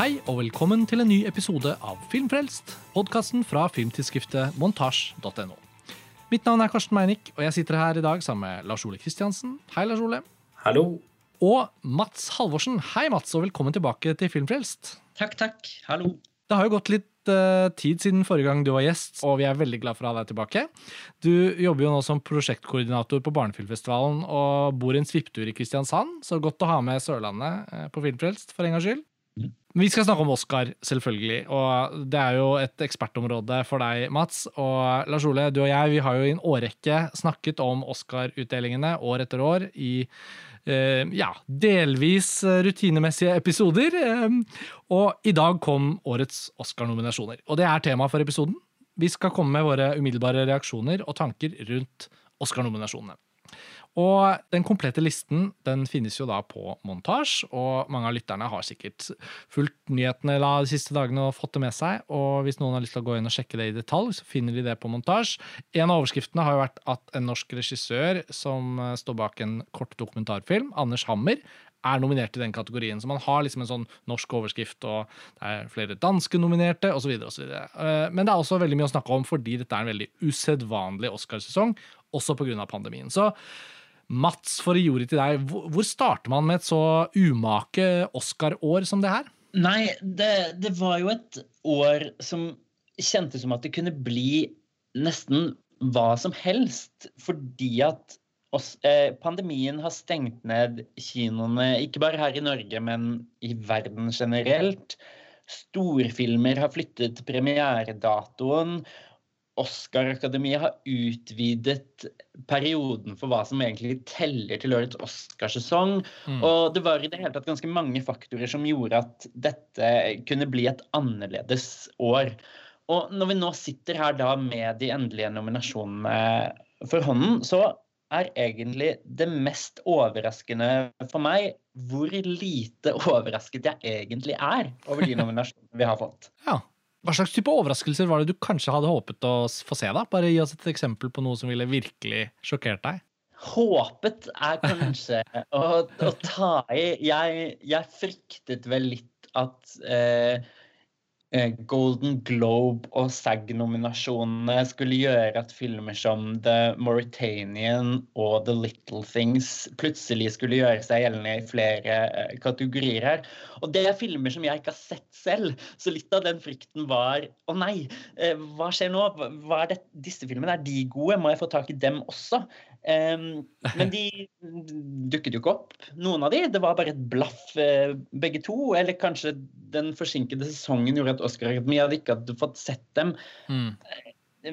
Hei og velkommen til en ny episode av Filmfrelst, podkasten fra filmtidsskriftet montasj.no. Mitt navn er Karsten Meinick, og jeg sitter her i dag sammen med Lars Ole Kristiansen. Hei, Lars Ole. Hallo. Og Mats Halvorsen. Hei, Mats, og velkommen tilbake til Filmfrelst. Takk, takk. Hallo. Det har jo gått litt uh, tid siden forrige gang du var gjest, og vi er veldig glad for å ha deg tilbake. Du jobber jo nå som prosjektkoordinator på Barnefilmfestivalen og bor i en svipptur i Kristiansand, så godt å ha med Sørlandet uh, på Filmfrelst for en gangs skyld. Vi skal snakke om Oscar, selvfølgelig. Og det er jo et ekspertområde for deg, Mats. Og Lars Ole, du og jeg vi har jo i en årrekke snakket om Oscar-utdelingene år etter år i eh, ja, delvis rutinemessige episoder. Eh, og i dag kom årets Oscar-nominasjoner. Og det er tema for episoden. Vi skal komme med våre umiddelbare reaksjoner og tanker rundt Oscar-nominasjonene. Og den komplette listen den finnes jo da på montasj, og mange av lytterne har sikkert fulgt nyhetene de siste dagene og fått det med seg. Og hvis noen har lyst til å gå inn og sjekke det i detalj, så finner de det på montasj. En av overskriftene har jo vært at en norsk regissør som står bak en kort dokumentarfilm, Anders Hammer, er nominert i den kategorien. Så man har liksom en sånn norsk overskrift, og det er flere danske nominerte, osv. Men det er også veldig mye å snakke om fordi dette er en veldig usedvanlig Oscarsesong, også pga. pandemien. Så Mats, for å ordet til deg, hvor starter man med et så umake Oscar-år som det her? Nei, det, det, var jo et år som kjentes som at det kunne bli nesten hva som helst. Fordi at oss, eh, pandemien har stengt ned kinoene, ikke bare her i Norge, men i verden generelt. Storfilmer har flyttet premieredatoen. Oscar-akademiet har utvidet perioden for hva som egentlig teller til årets Oscarsesong. Mm. Og det var i det hele tatt ganske mange faktorer som gjorde at dette kunne bli et annerledes år. Og når vi nå sitter her da med de endelige nominasjonene for hånden, så er egentlig det mest overraskende for meg hvor lite overrasket jeg egentlig er over de nominasjonene vi har fått. Ja. Hva slags type overraskelser var det du kanskje hadde håpet å få se? da? Bare Gi oss et eksempel på noe som ville virkelig sjokkert deg. Håpet er kanskje å, å, ta i. Jeg, jeg, fryktet vel litt at eh, Golden Globe og SAG-nominasjonene skulle gjøre at filmer som The Mauritanian og The Little Things plutselig skulle gjøre seg gjeldende i flere eh, kategorier her. Og det er filmer som jeg ikke har sett selv, så litt av den frykten var å nei, eh, hva skjer nå? Hva er det? Disse filmene, er de gode? Må jeg få tak i dem også? Um, men de dukket jo ikke opp, noen av de. Det var bare et blaff, uh, begge to. Eller kanskje den forsinkede sesongen gjorde at Oscar Akademi hadde ikke hadde fått sett dem. Mm.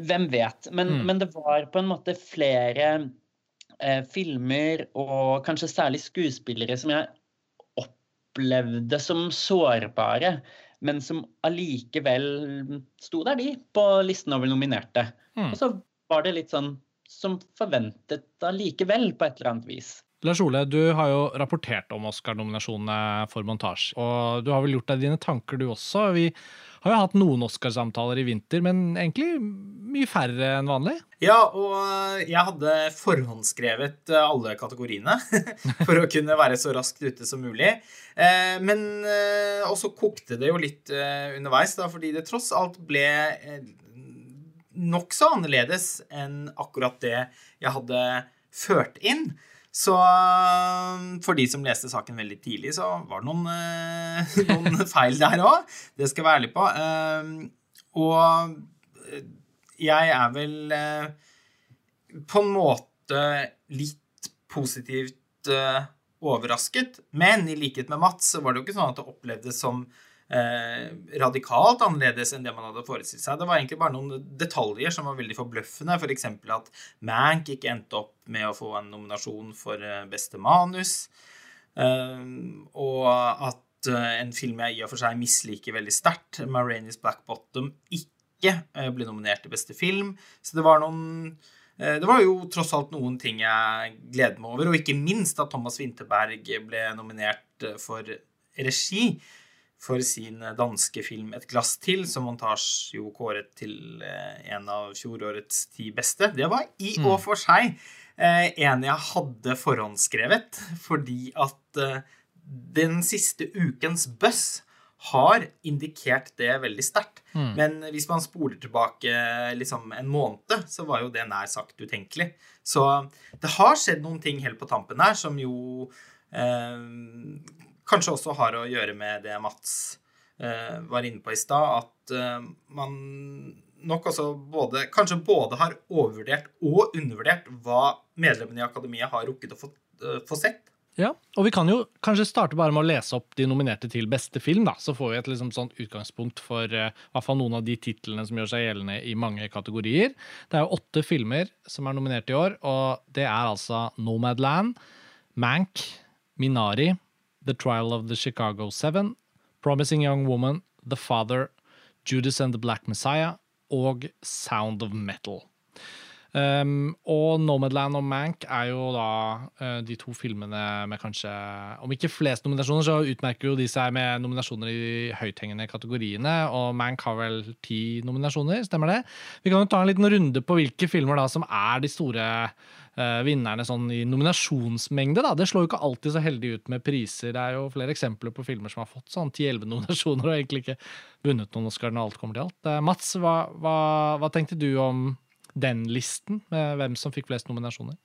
Hvem vet. Men, mm. men, det var på en måte flere eh, filmer, og kanskje særlig skuespillere, som jeg opplevde som sårbare. Men som allikevel sto der, de, på listen over nominerte. Mm. Og så var det litt sånn som forventet allikevel, på et eller annet vis. Lars Ole, du har jo rapportert om Oscar-nominasjonene for montasje. Og du har vel gjort deg dine tanker, du også. Vi har jo hatt noen Oscar-samtaler i vinter, men egentlig mye færre enn vanlig. Ja, og jeg hadde forhåndsskrevet alle kategoriene for å kunne være så raskt ute som mulig. Eh, men eh, også kokte det jo litt eh, underveis, da, fordi det tross alt ble nokså annerledes enn akkurat det jeg hadde ført inn. Så um, for de som leste saken veldig tidlig, så var det noen, uh, noen feil der òg. Det skal jeg være ærlig på. Um, og jeg er vel på en måte litt positivt overrasket. Men i likhet med Mats så var det jo ikke sånn at det opplevdes som eh, radikalt annerledes enn det man hadde forestilt seg. Det var egentlig bare noen detaljer som var veldig forbløffende. F.eks. For at Mank ikke endte opp med å få en nominasjon for eh, beste manus. Eh, og at eh, en film jeg i og for seg misliker veldig sterkt, 'Marainis Black Bottom', ikke eh, ble nominert til beste film. Så det var noen det var jo tross alt noen ting jeg gleder meg over, og ikke minst at Thomas Winterberg ble nominert for regi for sin danske film 'Et glass til', som Montage jo kåret til eh, en av fjorårets ti beste. Det var i mm. og for seg eh, en jeg hadde forhåndsskrevet, fordi at eh, den siste ukens buzz har indikert det veldig sterkt. Mm. Men hvis man spoler tilbake liksom en måned, så var jo det nær sagt utenkelig. Så det har skjedd noen ting helt på tampen her som jo eh, kanskje også har å gjøre med det Mats eh, var inne på i stad, at eh, man nok også både, kanskje både har overvurdert og undervurdert hva medlemmene i akademiet har rukket å få, eh, få sett. Ja, og vi kan jo kanskje starte bare med å lese opp de nominerte til beste film, da. Så får vi et liksom sånt utgangspunkt for uh, hvert fall noen av de titlene som gjør seg gjeldende i mange kategorier. Det er jo åtte filmer som er nominert i år, og det er altså Nomadland, Mank, Minari, The Trial of the Chicago Seven, Promising Young Woman, The Father, Judas and the Black Messiah og Sound of Metal. Um, og Nomadland og Mank er jo da uh, de to filmene med kanskje Om ikke flest nominasjoner, så utmerker jo de seg med nominasjoner i de høythengende kategoriene. Og Mank har vel ti nominasjoner, stemmer det? Vi kan jo ta en liten runde på hvilke filmer da som er de store vinnerne sånn i nominasjonsmengde. da. Det slår jo ikke alltid så heldig ut med priser. Det er jo flere eksempler på filmer som har fått sånn 10-11 nominasjoner og egentlig ikke vunnet noen Oscar når alt kommer til alt. Uh, Mats, hva, hva, hva tenkte du om den listen, med hvem som fikk flest nominasjoner?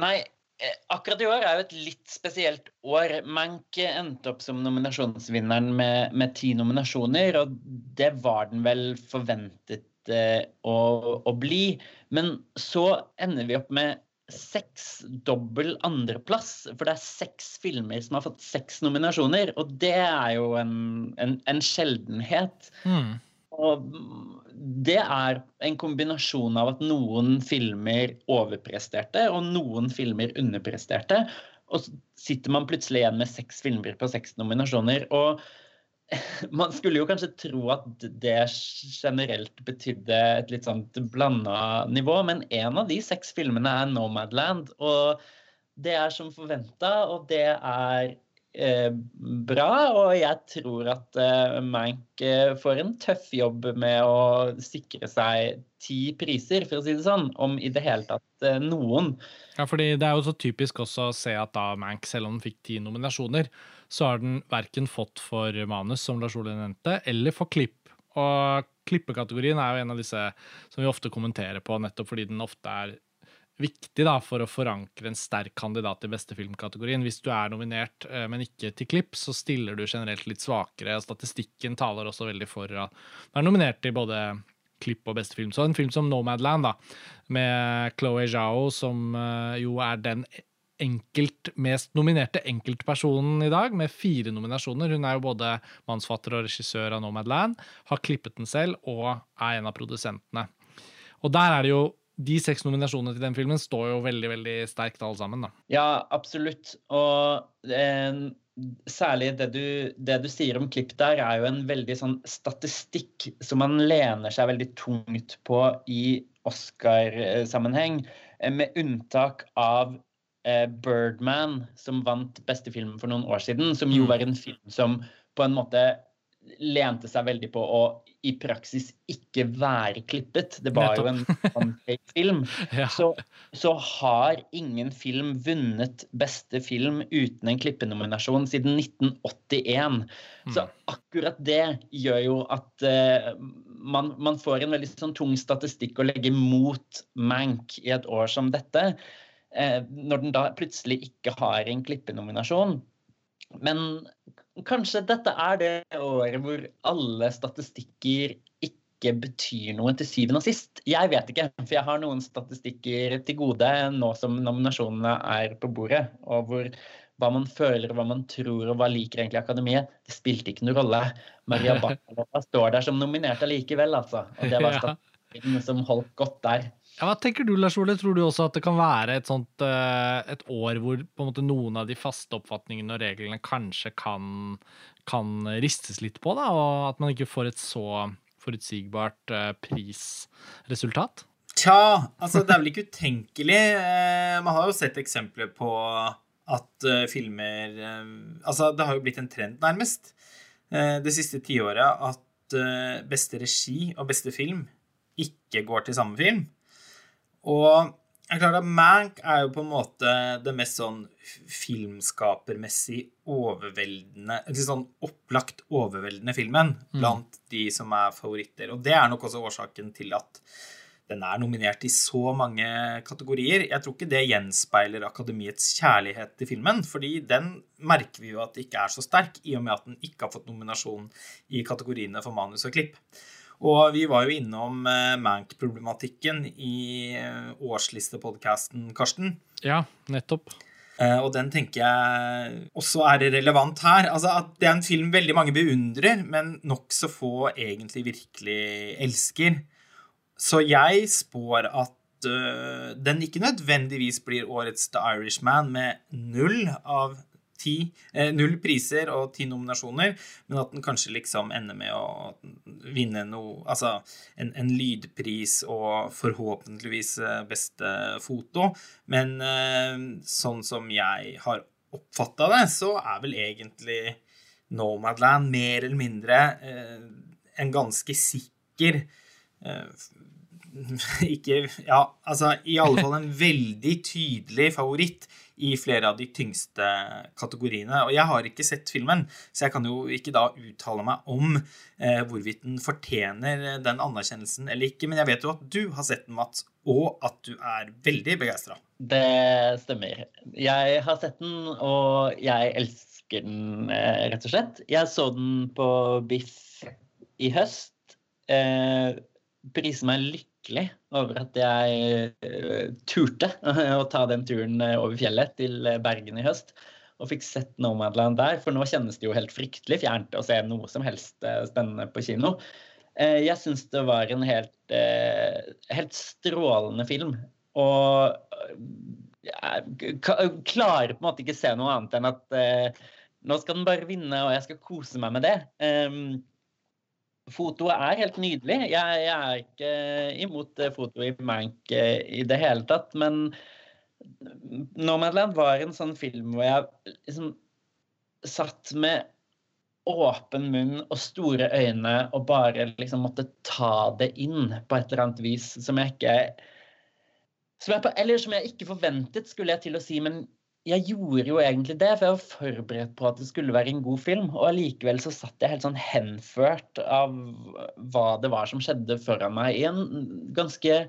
Nei, eh, akkurat i år er jo et litt spesielt år. Mank endte opp som nominasjonsvinneren med, med ti nominasjoner, og det var den vel forventet eh, å, å, bli. Men så ender vi opp med seks dobbel andreplass, for det er seks filmer som har fått seks nominasjoner, og det er jo en, en, en sjeldenhet. Mm. Og det er en kombinasjon av at noen filmer overpresterte, og noen filmer underpresterte. Og så sitter man plutselig igjen med seks filmer på seks nominasjoner. Og man skulle jo kanskje tro at det generelt betydde et litt sånt blanda nivå, men en av de seks filmene er Nomadland. Og det er som forventa, og det er Eh, bra, og jeg tror at eh, Mank eh, får en tøff jobb med å sikre seg ti priser, for å si det sånn, om i det hele tatt noen. Ja, fordi det er jo så typisk også å se at da Mank, selv om han fikk ti nominasjoner, så har den verken fått for manus, som Lars Ole nevnte, eller for klipp. Og klippekategorien er jo en av disse som vi ofte kommenterer på, nettopp fordi den ofte er viktig da, for å forankre en sterk kandidat i beste filmkategorien. Hvis du er nominert, eh, men ikke til klipp, så stiller du generelt litt svakere. og Statistikken taler også veldig for at du er nominert til både klipp og beste film. Så en film som Nomadland, da, med Chloé Zhao, som eh, jo er den enkelt mest nominerte enkeltpersonen i dag, med fire nominasjoner. Hun er jo både mannsfatter og regissør av Nomadland, har klippet den selv og er en av produsentene. Og der er det jo de seks nominasjonene til den filmen står jo veldig veldig sterkt, alle sammen. da. Ja, absolutt. Og eh, særlig det du, det du, sier om klipp der, er jo en veldig sånn statistikk som man lener seg veldig tungt på i Oscar-sammenheng. Eh, med unntak av Birdman, som vant beste film for noen år siden. Som jo mm. var en film som på en måte lente seg veldig på å i praksis ikke være klippet. Det var jo en film. ja. så, så, har ingen film vunnet beste film uten en klippenominasjon siden 1981. Mm. Så akkurat det gjør jo at uh, man, man, får en veldig sånn tung statistikk å legge mot Mank i et år som dette. Uh, når den da plutselig ikke har en klippenominasjon. Men kanskje dette er det året hvor alle statistikker ikke betyr noe til syvende og sist. Jeg vet ikke, for jeg har noen statistikker til gode nå som nominasjonene er på bordet. Og hvor hva man føler, hva man tror og hva liker egentlig Akademiet, det spilte ikke noen rolle. Maria Bakalova står der som nominert allikevel, altså. Og det var statistikken som holdt godt der. Ja, hva tenker du, Lars Ole? Tror du også at det kan være et, sånt, eh, et år hvor måte noen av de faste oppfatningene og reglene kanskje kan, kan ristes litt på, da, og at man ikke får et så forutsigbart eh, prisresultat? Tja, altså det er vel ikke utenkelig. Eh, man har jo sett eksempler på at filmer Altså det har jo blitt en trend, nærmest, det siste tiåret at beste regi og beste film ikke går til samme film. Og Jeg er at Mank er jo på en måte det mest sånn filmskapermessig overveldende Litt sånn opplagt overveldende filmen blant de som er favoritter. Og det er nok også årsaken til at den er nominert i så mange kategorier. Jeg tror ikke det gjenspeiler Akademiets kjærlighet til filmen, fordi den merker vi jo at ikke er så sterk, i og med at den ikke har fått nominasjon i kategoriene for manus og klipp. Og vi var jo innom eh, Mank-problematikken i eh, årslistepodkasten, Karsten. Ja, nettopp. Eh, Og den tenker jeg også er relevant her. Altså at Det er en film veldig mange beundrer, men nokså få egentlig virkelig elsker. Så jeg spår at den ikke nødvendigvis blir årets The Irishman med null av ti eh, Null priser og ti nominasjoner, men at den kanskje liksom ender med å vinne noe Altså en, en lydpris og forhåpentligvis eh, beste foto. Men eh, sånn som jeg har oppfatta det, så er vel egentlig Nomadland mer eller mindre eh, en ganske sikker eh, ikke Ja, altså i alle fall en veldig tydelig favoritt i flere av de tyngste kategoriene. Og jeg har ikke sett filmen, så jeg kan jo ikke da uttale meg om eh, hvorvidt den fortjener den anerkjennelsen eller ikke. Men jeg vet jo at du har sett den, Mats, og at du er veldig begeistra. Det stemmer. Jeg har sett den, og jeg elsker den, eh, rett og slett. Jeg så den på Biff i høst. Eh, priser meg lykkelig over at jeg eh, turte å ta den turen eh, over fjellet til eh, Bergen i høst. Og fikk sett Nomadland der, for nå kjennes det jo helt fryktelig fjernt å se noe som helst spennende på kino. Jeg syns det var en helt, helt strålende film. Og jeg klarer på en måte ikke se noe annet enn at nå skal den bare vinne, og jeg skal kose meg med det. Fotoet er helt nydelig. Jeg, jeg er ikke imot foto fotoet i Mank eh, i det hele tatt. Men Nomadland var en sånn film hvor jeg liksom satt med åpen munn og store øyne og bare liksom måtte ta det inn på et eller annet vis som jeg ikke som jeg Eller som jeg ikke forventet, skulle jeg til å si. Men jeg gjorde jo egentlig det, for jeg var forberedt på at det skulle være en god film. Og allikevel så satt jeg helt sånn henført av hva det var som skjedde foran meg, i en ganske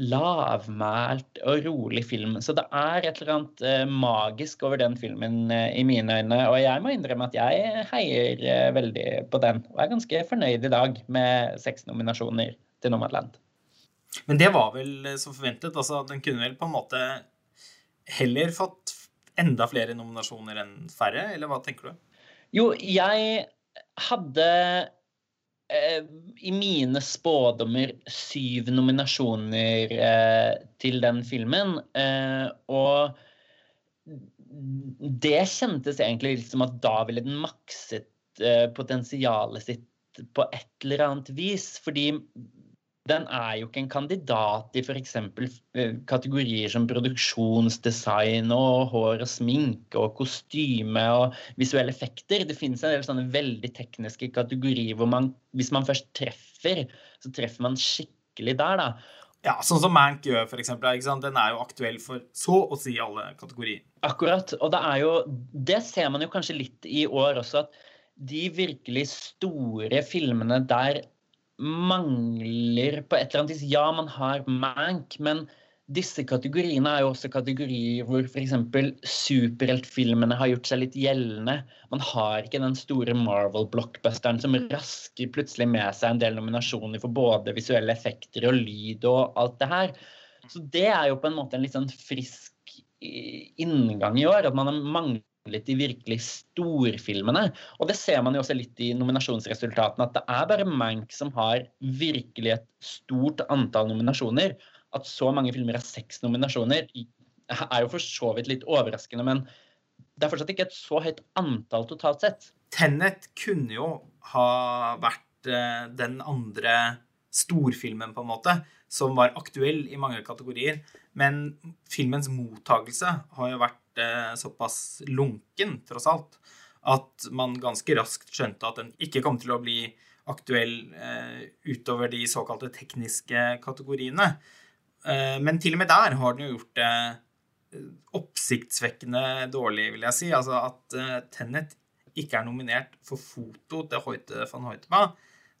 lavmælt og rolig film. Så det er et eller annet eh, magisk over den filmen eh, i mine øyne. Og jeg må innrømme at jeg heier eh, veldig på den. Og er ganske fornøyd i dag med seks nominasjoner til Nomadland. Men det var vel som forventet. altså Den kunne vel på en måte heller fått enda flere nominasjoner enn færre, eller hva tenker du? Jo, jeg hadde eh, i mine spådommer syv nominasjoner eh, til den filmen. Eh, og det kjentes egentlig litt som at da ville den makset eh, potensialet sitt på et eller annet vis. Fordi den er jo ikke en kandidat i f.eks. kategorier som produksjonsdesign og hår og sminke og kostyme og visuelle effekter. Det finnes en del sånne veldig tekniske kategorier hvor man, hvis man først treffer, så treffer man skikkelig der, da. Ja, Sånn som Mank gjør, for eksempel. Den er jo aktuell for så å si alle kategorier. Akkurat. Og det er jo Det ser man jo kanskje litt i år også, at de virkelig store filmene der mangler på et eller annet vis Ja, man har Mank, men disse kategoriene er jo også kategorier hvor f.eks. superheltfilmene har gjort seg litt gjeldende. Man har ikke den store Marvel-blockbusteren som rasker plutselig med seg en del nominasjoner for både visuelle effekter og lyd og alt det her. Så det er jo på en måte en litt sånn frisk inngang i år. At man har manglet de virkelig storfilmene. Og det ser man jo også litt i nominasjonsresultatene, at det er bare Mank som har virkelig et stort antall nominasjoner. At så mange filmer har seks nominasjoner, er jo for så vidt litt overraskende, men det er fortsatt ikke et så høyt antall totalt sett. Tenet kunne jo ha vært eh, den andre storfilmen, på en måte, som var aktuell i mange kategorier. Men filmens mottagelse har jo vært eh, såpass lunken, tross alt, at man ganske raskt skjønte at den ikke kom til å bli aktuell eh, utover de såkalte tekniske kategoriene. eh, men til og med der har den jo gjort det eh, oppsiktsvekkende dårlig, vil jeg si. Altså at eh, Tennet ikke er nominert for foto til Hoite van Hoitema,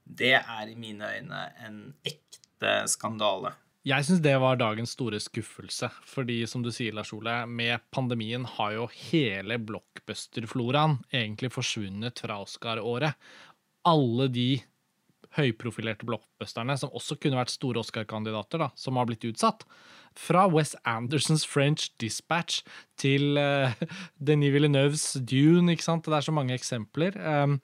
det er i mine øyne en ekte skandale. Jeg syns det var dagens store skuffelse, fordi som du sier, Lars Ole, med pandemien har jo hele blockbuster-floraen egentlig forsvunnet fra Oscar-året. Alle de høyprofilerte blockbusterne, som også kunne vært store Oscar-kandidater, da, som har blitt utsatt. Fra Wes Andersons French Dispatch til uh, Denis Villeneuves Dune, ikke sant. Det er så mange eksempler. Um,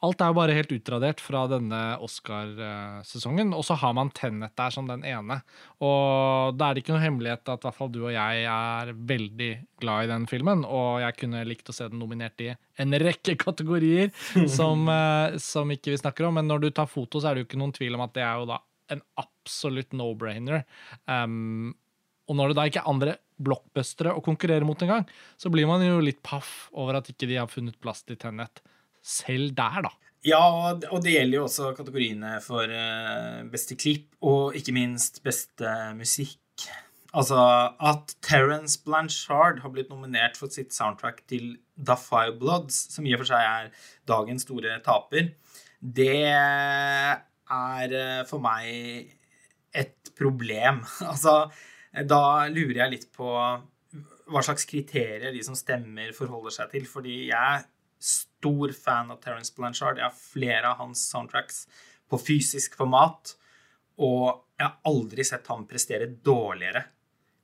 alt er jo bare helt utradert fra denne Oscar-sesongen. Og så har man Tennet der som den ene. Og da er det ikke noe hemmelighet at hvert fall du og jeg er veldig glad i den filmen. Og jeg kunne likt å se den nominert i en rekke kategorier som, eh, som ikke vi snakker om. Men når du tar foto, så er det jo ikke noen tvil om at det er jo da en absolutt no-brainer. Um, og når det da ikke er andre blockbustere å konkurrere mot engang, så blir man jo litt paff over at ikke de har funnet plass til Tennet selv der, da. Ja, og det gjelder jo også kategoriene for uh, beste klipp, og ikke minst beste musikk. Altså at Terence Blanchard har blitt nominert for sitt soundtrack til The Five Bloods, som i og for seg er dagens store taper, det er uh, for meg et problem. Altså, da lurer jeg litt på hva slags kriterier de som stemmer, forholder seg til. Fordi jeg stor fan av Terence Blanchard. Jeg har flere av hans soundtracks på fysisk format. Og jeg har aldri sett ham prestere dårligere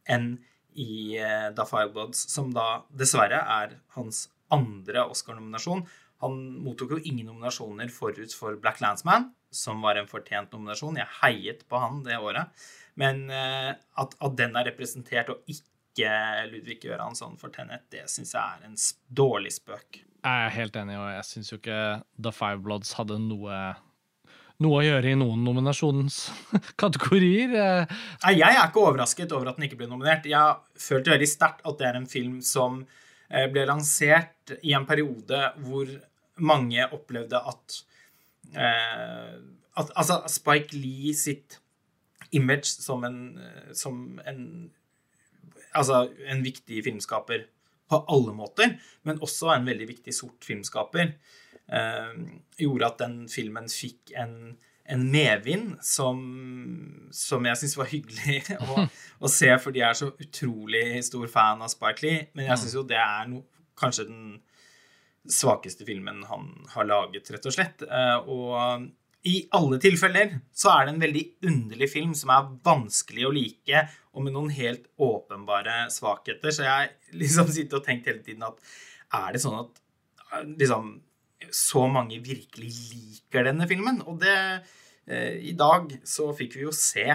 enn i uh, Da Firebloods, som da dessverre er hans andre Oscar-nominasjon. Han mottok jo ingen nominasjoner forut for Black Landsman, som var en fortjent nominasjon. Jeg heiet på han det året. Men uh, at, at, den er representert, og ikke Ludvig Göransson for Tennet, det syns jeg er en dårlig spøk. Jeg er helt enig, og jeg syns jo ikke The Five Bloods hadde noe noe å gjøre i noen nominasjonskategorier. Nei, jeg er ikke overrasket over at den ikke ble nominert. Jeg følte veldig sterkt at det er en film som eh, ble lansert i en periode hvor mange opplevde at, eh, at Altså, Spike Lee sitt image som en, som en Altså, en viktig filmskaper på alle måter, men også en veldig viktig sort filmskaper, eh, gjorde at den filmen fikk en, en medvind som, som jeg syns var hyggelig å, å, se, fordi jeg er så utrolig stor fan av Spike Lee. Men jeg syns jo det er no, kanskje den svakeste filmen han har laget, rett og slett. Eh, og i alle tilfeller så er det en veldig underlig film som er vanskelig å like, og med noen helt åpenbare svakheter. Så jeg liksom sitter og tenkt hele tiden at er det sånn at liksom så mange virkelig liker denne filmen? Og det eh, I dag så fikk vi jo se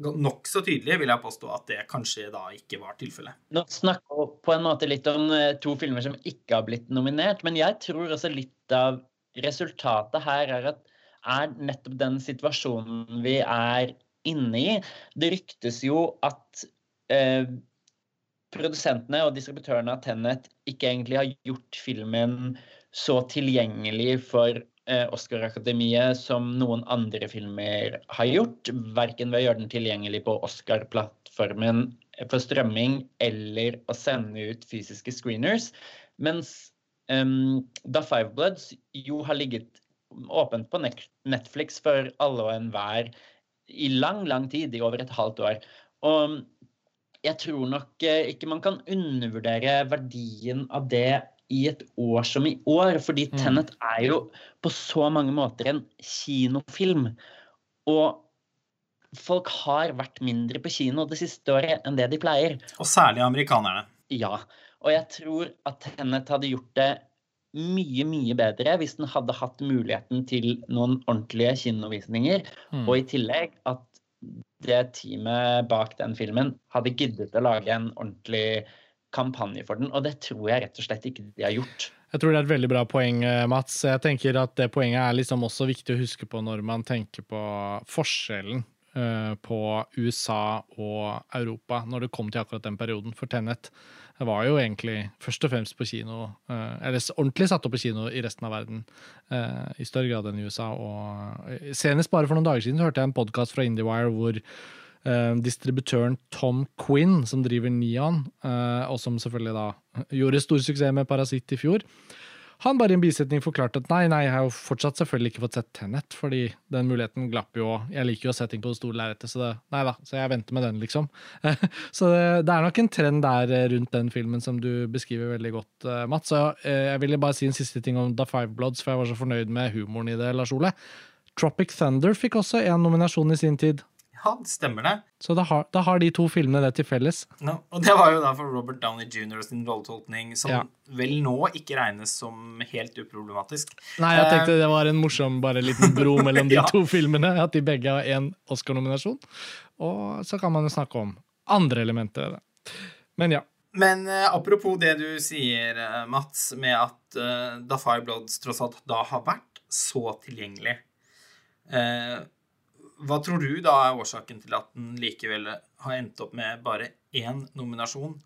nokså tydelig, vil jeg påstå, at det kanskje da ikke var tilfellet. Nå snakker vi på en måte litt om eh, to filmer som ikke har blitt nominert, men jeg tror også litt av resultatet her er at er nettopp den situasjonen vi er inne i. Det ryktes jo at eh, produsentene og distributørene av Tennet ikke egentlig har gjort filmen så tilgjengelig for eh, Oscar-akademiet som noen andre filmer har gjort. Verken ved å gjøre den tilgjengelig på Oscar-plattformen for strømming eller å sende ut fysiske screeners. Mens um, Da Five Bloods jo har ligget åpent på Netflix for alle og enhver i lang, lang tid, i over et halvt år. Og jeg tror nok eh, ikke man kan undervurdere verdien av det i et år som i år, fordi mm. Tenet er jo på så mange måter en kinofilm. Og folk har vært mindre på kino det siste året enn det de pleier. Og særlig amerikanerne. Ja. Og jeg tror at Tenet hadde gjort det mye, mye bedre hvis den hadde hatt muligheten til noen ordentlige kinovisninger. Mm. Og i tillegg at det teamet bak den filmen hadde giddet å lage en ordentlig kampanje for den. Og det tror jeg rett og slett ikke de har gjort. Jeg tror det er et veldig bra poeng, eh, Mats. Jeg tenker at Det poenget er liksom også viktig å huske på når man tenker på forskjellen uh, på USA og Europa når det kom til akkurat den perioden for Tennet. Det var jo egentlig først og fremst på kino, eh, eller ordentlig satt opp på kino i resten av verden, eh, i større grad enn i USA. Og senest bare for noen dager siden hørte jeg en podkast fra IndieWire hvor eh, distributøren Tom Quinn, som driver Neon, eh, og som selvfølgelig da gjorde stor suksess med Parasitt i fjor. Han bare i en bisetning forklarte at nei, nei, jeg har jo fortsatt selvfølgelig ikke fått sett Tenet, fordi den muligheten glapp jo, jeg liker jo å se ting på det store lerretet, så det, nei da, så jeg venter med den, liksom. så det, det, er nok en trend der eh, rundt den filmen som du beskriver veldig godt, uh, Mats. Så uh, jeg ville bare si en siste ting om The Five Bloods, for jeg var så fornøyd med humoren i det, Lars Ole. Tropic Thunder fikk også en nominasjon i sin tid. Ja, det stemmer det. Så da har, da har, de to filmene det til felles. No, og det var jo da for Robert Downey jr. sin rolletolkning, som ja. vel nå ikke regnes som helt uproblematisk. Nei, jeg tenkte det var en morsom bare liten bro mellom de ja. to filmene. At de begge har én Oscar-nominasjon. Og så kan man jo snakke om andre elementer ved det. Men ja. Men uh, apropos det du sier, uh, Mats, med at uh, Da Fire Bloods tross alt da har vært så tilgjengelig. Uh, hva tror du da er årsaken til at den likevel har endt opp med bare én nominasjon?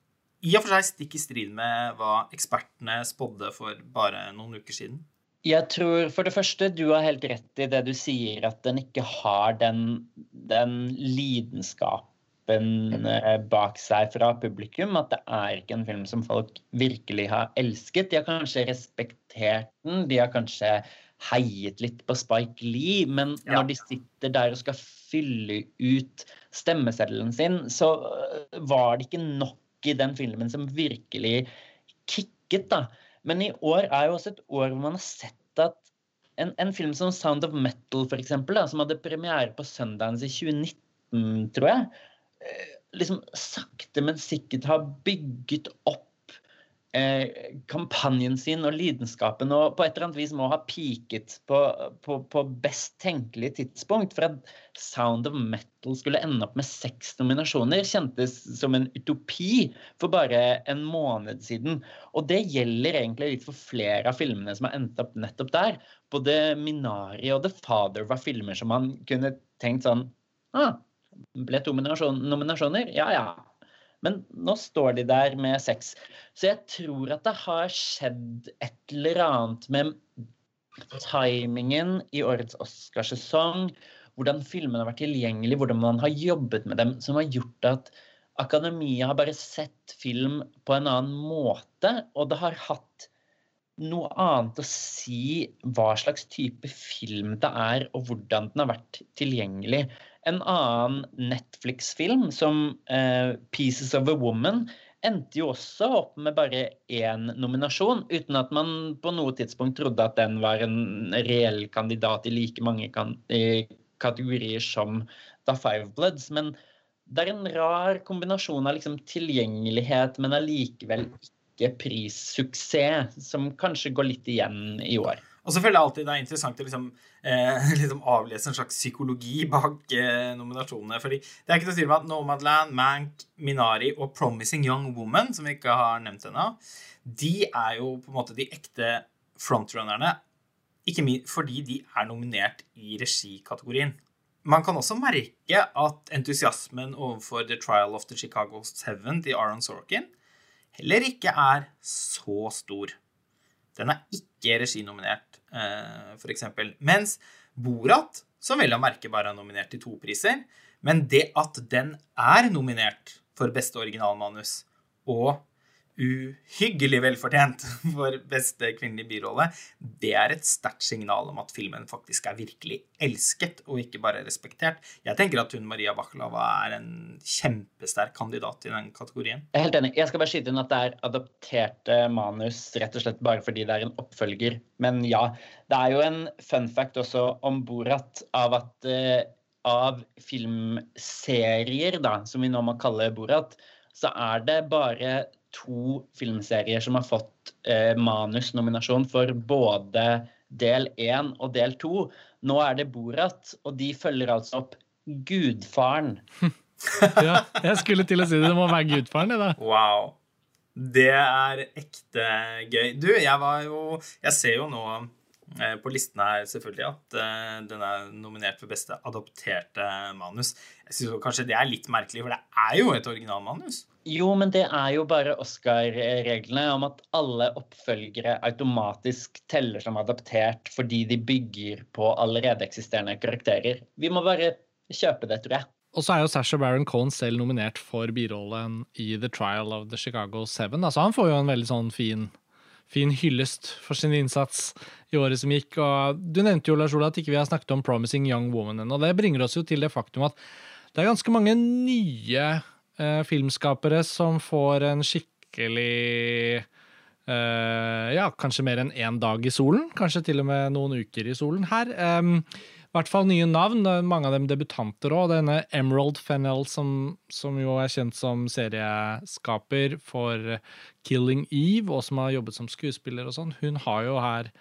I og for seg stikk i strid med hva ekspertene spådde for bare noen uker siden. Jeg tror for det første du har helt rett i det du sier, at den ikke har den, den lidenskapen eh, bak seg fra publikum. At det er ikke en film som folk virkelig har elsket. De har kanskje respektert den. De har kanskje heiet litt på Spike Lee, men ja. når de sitter der og skal fylle ut stemmeseddelen sin, så øh, var det ikke nok i den filmen som virkelig kicket, da. Men i år er jo også et år hvor man har sett at en, en film som Sound of Metal, for eksempel, da, som hadde premiere på Sundance i 2019, tror jeg, øh, liksom sakte, men sikkert har bygget opp eh, kampanjen sin og lidenskapen og på et eller annet vis må ha peaket på, på, på, best tenkelig tidspunkt. For at Sound of Metal skulle ende opp med seks nominasjoner, kjentes som en utopi for bare en måned siden. Og det gjelder egentlig litt for flere av filmene som har endt opp nettopp der. Både Minari og The Father var filmer som man kunne tenkt sånn ah, ble to nominasjoner? Ja ja. Men nå står de der med seks. Så jeg tror at det har skjedd et eller annet med timingen i årets Oscarsesong, hvordan filmene har vært tilgjengelige, hvordan man har jobbet med dem, som har gjort at akademia har bare sett film på en annen måte, og det har hatt noe annet å si hva slags type film det er, og hvordan den har vært tilgjengelig. En annen Netflix-film, som uh, 'Pieces of a Woman', endte jo også opp med bare én nominasjon, uten at man på noe tidspunkt trodde at den var en reell kandidat i like mange kan kategorier som The Five Bloods. Men det er en rar kombinasjon av liksom tilgjengelighet, men allikevel ikke prissuksess, som kanskje går litt igjen i år. Og så føler jeg alltid det er interessant å liksom, eh, liksom avlese en slags psykologi bak eh, nominasjonene. fordi det er ikke noe tvil om at Nomadland, Mank, Minari og Promising Young Woman, som vi ikke har nevnt ennå, de er jo på en måte de ekte frontrunnerne. Ikke fordi de er nominert i regikategorien. Man kan også merke at entusiasmen overfor The Trial of the Chicago Seven til Aaron Sorkin heller ikke er så stor. Den er ikke reginominert, f.eks. Mens Borat, som vel å merke bare er nominert til to priser, men det at den er nominert for beste originalmanus og uhyggelig velfortjent for beste kvinnelige birolle, det er et sterkt signal om at filmen faktisk er virkelig elsket og ikke bare respektert. Jeg tenker at hun Maria Baklava er en kjempesterk kandidat i den kategorien. Jeg er helt enig. Jeg skal bare skyte inn at det er adopterte manus rett og slett bare fordi det er en oppfølger. Men ja, det er jo en fun fact også om Borat av at uh, av filmserier, da, som vi nå må kalle Borat, så er det bare to filmserier som har fått eh, manusnominasjon for både del én og del to. Nå er det Borat, og de følger altså opp Gudfaren. ja, jeg skulle til å si det. Det må være Gudfaren, det, da. Wow. Det er ekte gøy. Du, jeg var jo Jeg ser jo nå på listen her selvfølgelig at uh, den er nominert for beste adopterte manus. Jeg syns kanskje det er litt merkelig, for det er jo et originalmanus. Jo, men det er jo bare Oscar-reglene om at alle oppfølgere automatisk teller som adaptert fordi de bygger på allerede eksisterende karakterer. Vi må bare kjøpe det, tror jeg. og så er jo Sasha Baron Cohen selv nominert for birollen i The Trial of the Chicago Seven. Altså, han får jo en veldig sånn fin, fin hyllest for sin innsats i året som gikk. Og du nevnte jo Lars Ola, at ikke vi har snakket om Promising Young Woman ennå. Det bringer oss jo til det faktum at det er ganske mange nye eh, filmskapere som får en skikkelig eh, Ja, kanskje mer enn én dag i solen. Kanskje til og med noen uker i solen her. I hvert fall nye navn. Mange av dem debutanter òg. Denne Emerald Fennell, som, som, jo er kjent som serieskaper for Killing Eve, og som har jobbet som skuespiller og sånn, hun har jo her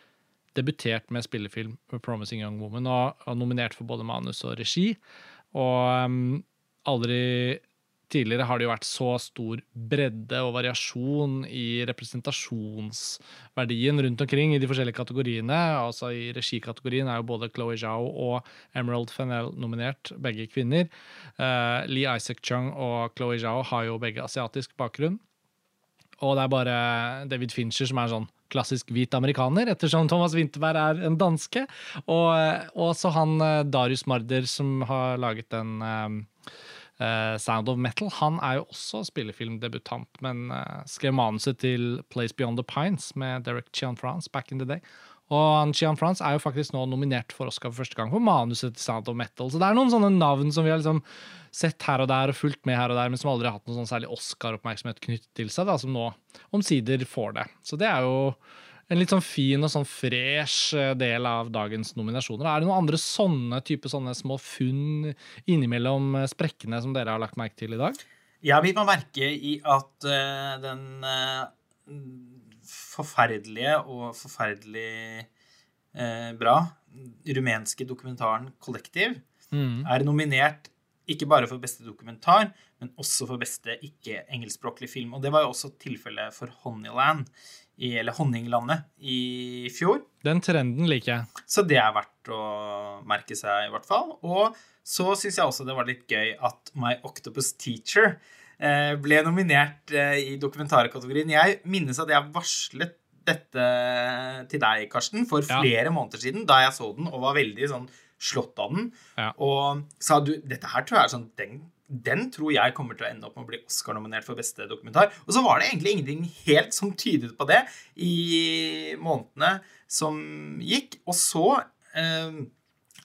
debutert med spillefilm Promising Young Woman og, og nominert for både manus og regi. Og um, aldri Tidligere har det jo vært så stor bredde og variasjon i representasjonsverdien rundt omkring i de forskjellige kategoriene. Altså I regikategorien er jo både Chloé Zhao og Emerald Fennell nominert, begge kvinner. Uh, Lee Isaac Chung og Chloé Zhao har jo begge asiatisk bakgrunn. Og det er bare David Fincher som er sånn klassisk hvit amerikaner, ettersom Thomas Winterberg er en danske. Og, så han eh, Darius Marder som har laget den um, Uh, Sound of Metal. Han er jo også spillefilmdebutant, men uh, skrev manuset til Place Beyond the Pines med Derek Chian France back in the day. Og Chian France er jo faktisk nå nominert for Oscar for første gang for manuset til Sound of Metal. Så det er noen sånne navn som vi har liksom sett her og der og fulgt med her og der, men som aldri har hatt noen sånn særlig Oscar-oppmerksomhet knyttet til seg, da, som nå omsider får det. Så det er jo en litt sånn fin og sånn fresh eh, del av dagens nominasjoner. Er det noen andre sånne type sånne små funn innimellom eh, sprekkene som dere har lagt merke til i dag? Jeg har bitt meg merke i at uh, den uh, forferdelige og forferdelig uh, bra rumenske dokumentaren 'Kollektiv' mm. er nominert ikke bare for beste dokumentar, men også for beste ikke-engelskspråklig film. Og det var jo også tilfellet for Honeyland i, eller Honninglandet i fjor. Den trenden liker jeg. Så det er verdt å merke seg, i hvert fall. Og så syns jeg også det var litt gøy at My Octopus Teacher eh, ble nominert eh, i dokumentarkategorien. Jeg minnes at jeg varslet dette til deg, Karsten, for flere ja. måneder siden, da jeg så den og var veldig sånn slått av den. Ja. Og sa du dette her tror jeg er sånn den den tror jeg kommer til å ende opp med å bli Oscar-nominert for beste dokumentar. Og så var det egentlig ingenting helt som tydet på det i månedene som gikk. Og så eh,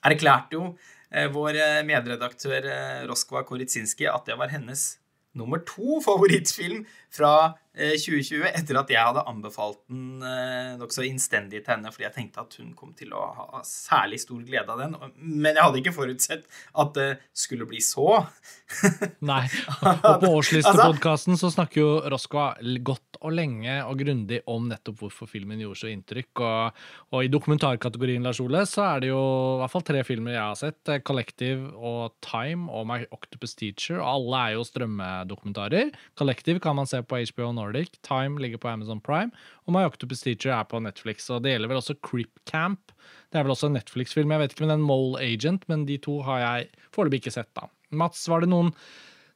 erklærte jo eh, vår eh, medredaktør eh, Roskva Koritsinski at det var hennes nummer to favorittfilm fra 2020 eh, etter at jeg hadde anbefalt den eh, nokså innstendig til henne fordi jeg tenkte at hun kom til å ha særlig stor glede av den. Men jeg hadde ikke forutsett at det skulle bli så. Nei. Og på årslistepodkasten altså, så snakker jo Roskva godt og lenge og grundig om nettopp hvorfor filmen gjorde så inntrykk. Og, og i dokumentarkategorien Lars Ole, så er det jo i hvert fall tre filmer jeg har sett. Eh, Collective og Time og My Octopus Teacher. Og alle er jo strømmedokumentarer. Collective kan man se på HBO Norge Nordic. Time ligger på Amazon Prime. Og My Octopus Teacher er på Netflix. Og det gjelder vel også Crip Camp. Det er vel også en Netflix-film. Jeg vet ikke med den Mole Agent, men de to har jeg foreløpig ikke sett, da. Mats, var det noen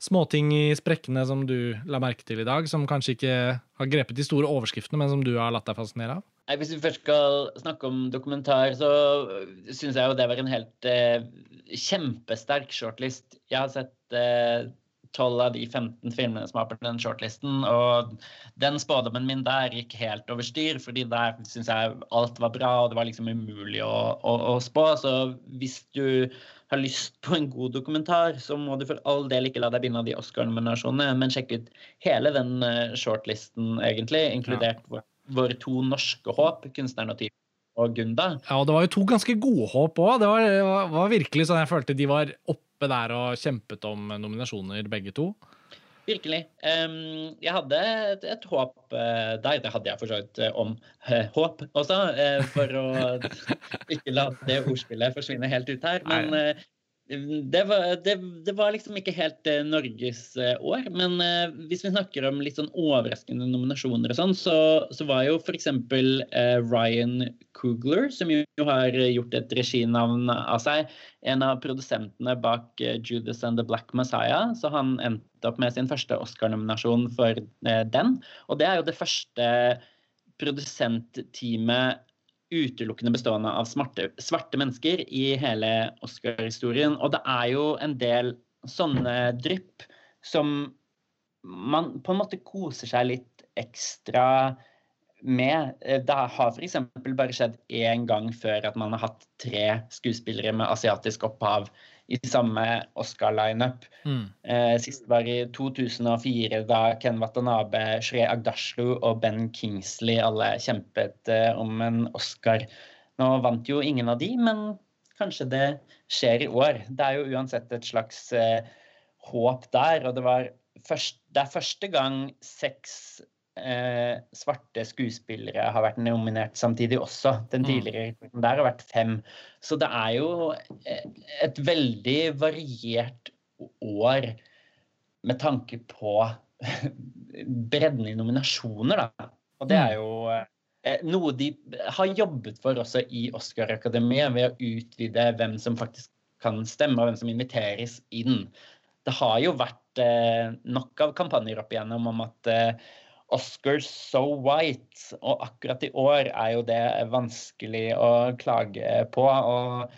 småting i sprekkene som du la merke til i dag, som kanskje ikke har grepet de store overskriftene, men som du har latt deg fascinere av? Hvis vi først skal snakke om dokumentar, så syns jeg jo det var en helt eh, kjempesterk shortlist. Jeg har sett eh, 12 av de 15 filmene som var på den shortlisten. Og den spådommen min der gikk helt over styr, fordi der syns jeg alt var bra, og det var liksom umulig å, å, å, spå. Så hvis du har lyst på en god dokumentar, så må du for all del ikke la deg binde av de Oscar-nominasjonene, men sjekke ut hele den eh, shortlisten, egentlig, inkludert ja. våre to norske håp, kunstneren og typen og Gunda. Ja, og det var jo to ganske gode håp òg. Det var, var, virkelig sånn jeg følte de var oppe oppe der og kjempet om nominasjoner, begge to? Virkelig. Um, jeg hadde et, et håp uh, der. Det hadde jeg for så vidt uh, om uh, håp også, for å ikke la det ordspillet forsvinne helt ut her. Men det var, det, det var, liksom ikke helt eh, Norges eh, år. Men eh, hvis vi snakker om litt sånn overraskende nominasjoner og sånn, så, så var jo f.eks. Eh, Ryan Coogler, som jo, har gjort et reginavn av seg, en av produsentene bak Judas and the Black Messiah. Så han endte opp med sin første Oscar-nominasjon for den. Og det er jo det første produsentteamet utelukkende bestående av smarte, svarte mennesker i hele Oscar-historien. Og det er jo en del sånne drypp som man på en måte koser seg litt ekstra med. Eh, det har f.eks. bare skjedd én gang før at man har hatt tre skuespillere med asiatisk opphav i samme Oscar-lineup. Mm. Eh, sist var i 2004, da Ken Watanabe, Shre Agdashlu og Ben Kingsley alle kjempet eh, om en Oscar. Nå vant jo ingen av de, men kanskje det skjer i år. Det er jo uansett et slags eh, håp der. Og det, var først, det er første gang seks eh, svarte skuespillere har vært nominert samtidig også. Den Mm. tidligere mm. der har vært fem. Så det er jo eh, et veldig variert år med tanke på bredden i nominasjoner, da. Og det er jo eh, noe de har jobbet for også i Oscar-akademiet, ved å utvide hvem som faktisk kan stemme, og hvem som inviteres inn. Det har jo vært eh, nok av kampanjer opp igjennom om at eh, Oscars so white, og akkurat i år er jo det vanskelig å klage på. og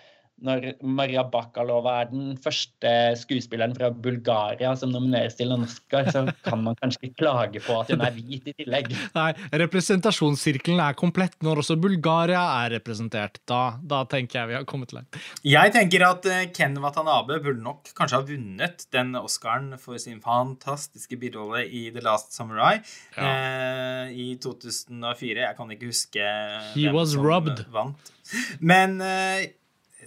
når Maria Bakalova er den første skuespilleren fra Bulgaria som nomineres til en Oscar, så kan man kanskje ikke klage på at hun er hvit i tillegg. Nei, representasjonssirkelen er komplett når også Bulgaria er representert. Da, da tenker jeg vi har kommet langt. Jeg tenker at eh, Ken Watanabe burde nok kanskje ha vunnet den Oscaren for sin fantastiske birolle i The Last Samurai eh, i 2004. Jeg kan ikke huske He hvem was som rubbed. vant. Men eh,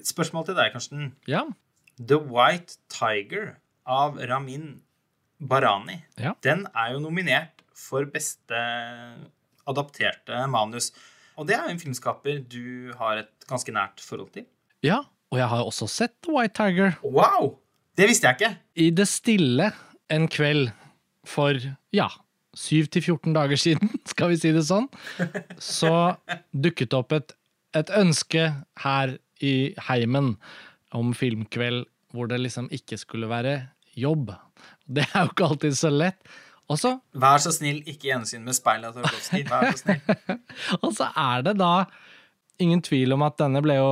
spørsmål til deg, Karsten. Ja. The White Tiger av Ramin Barani. Ja. Den er jo nominert for beste adapterte manus. Og det er jo en filmskaper du har et ganske nært forhold til. ja. Og jeg har også sett The White Tiger. Wow! Det visste jeg ikke. I det stille en kveld for, ja, 7-14 dager siden, skal vi si det sånn, så dukket det opp et, et ønske her i heimen om filmkveld hvor det liksom ikke skulle være jobb. Det er jo ikke alltid så lett. Og så, Vær så snill, ikke gjensyn med speilet av Tarkovskij. Vær så snill. og så er det da ingen tvil om at denne ble jo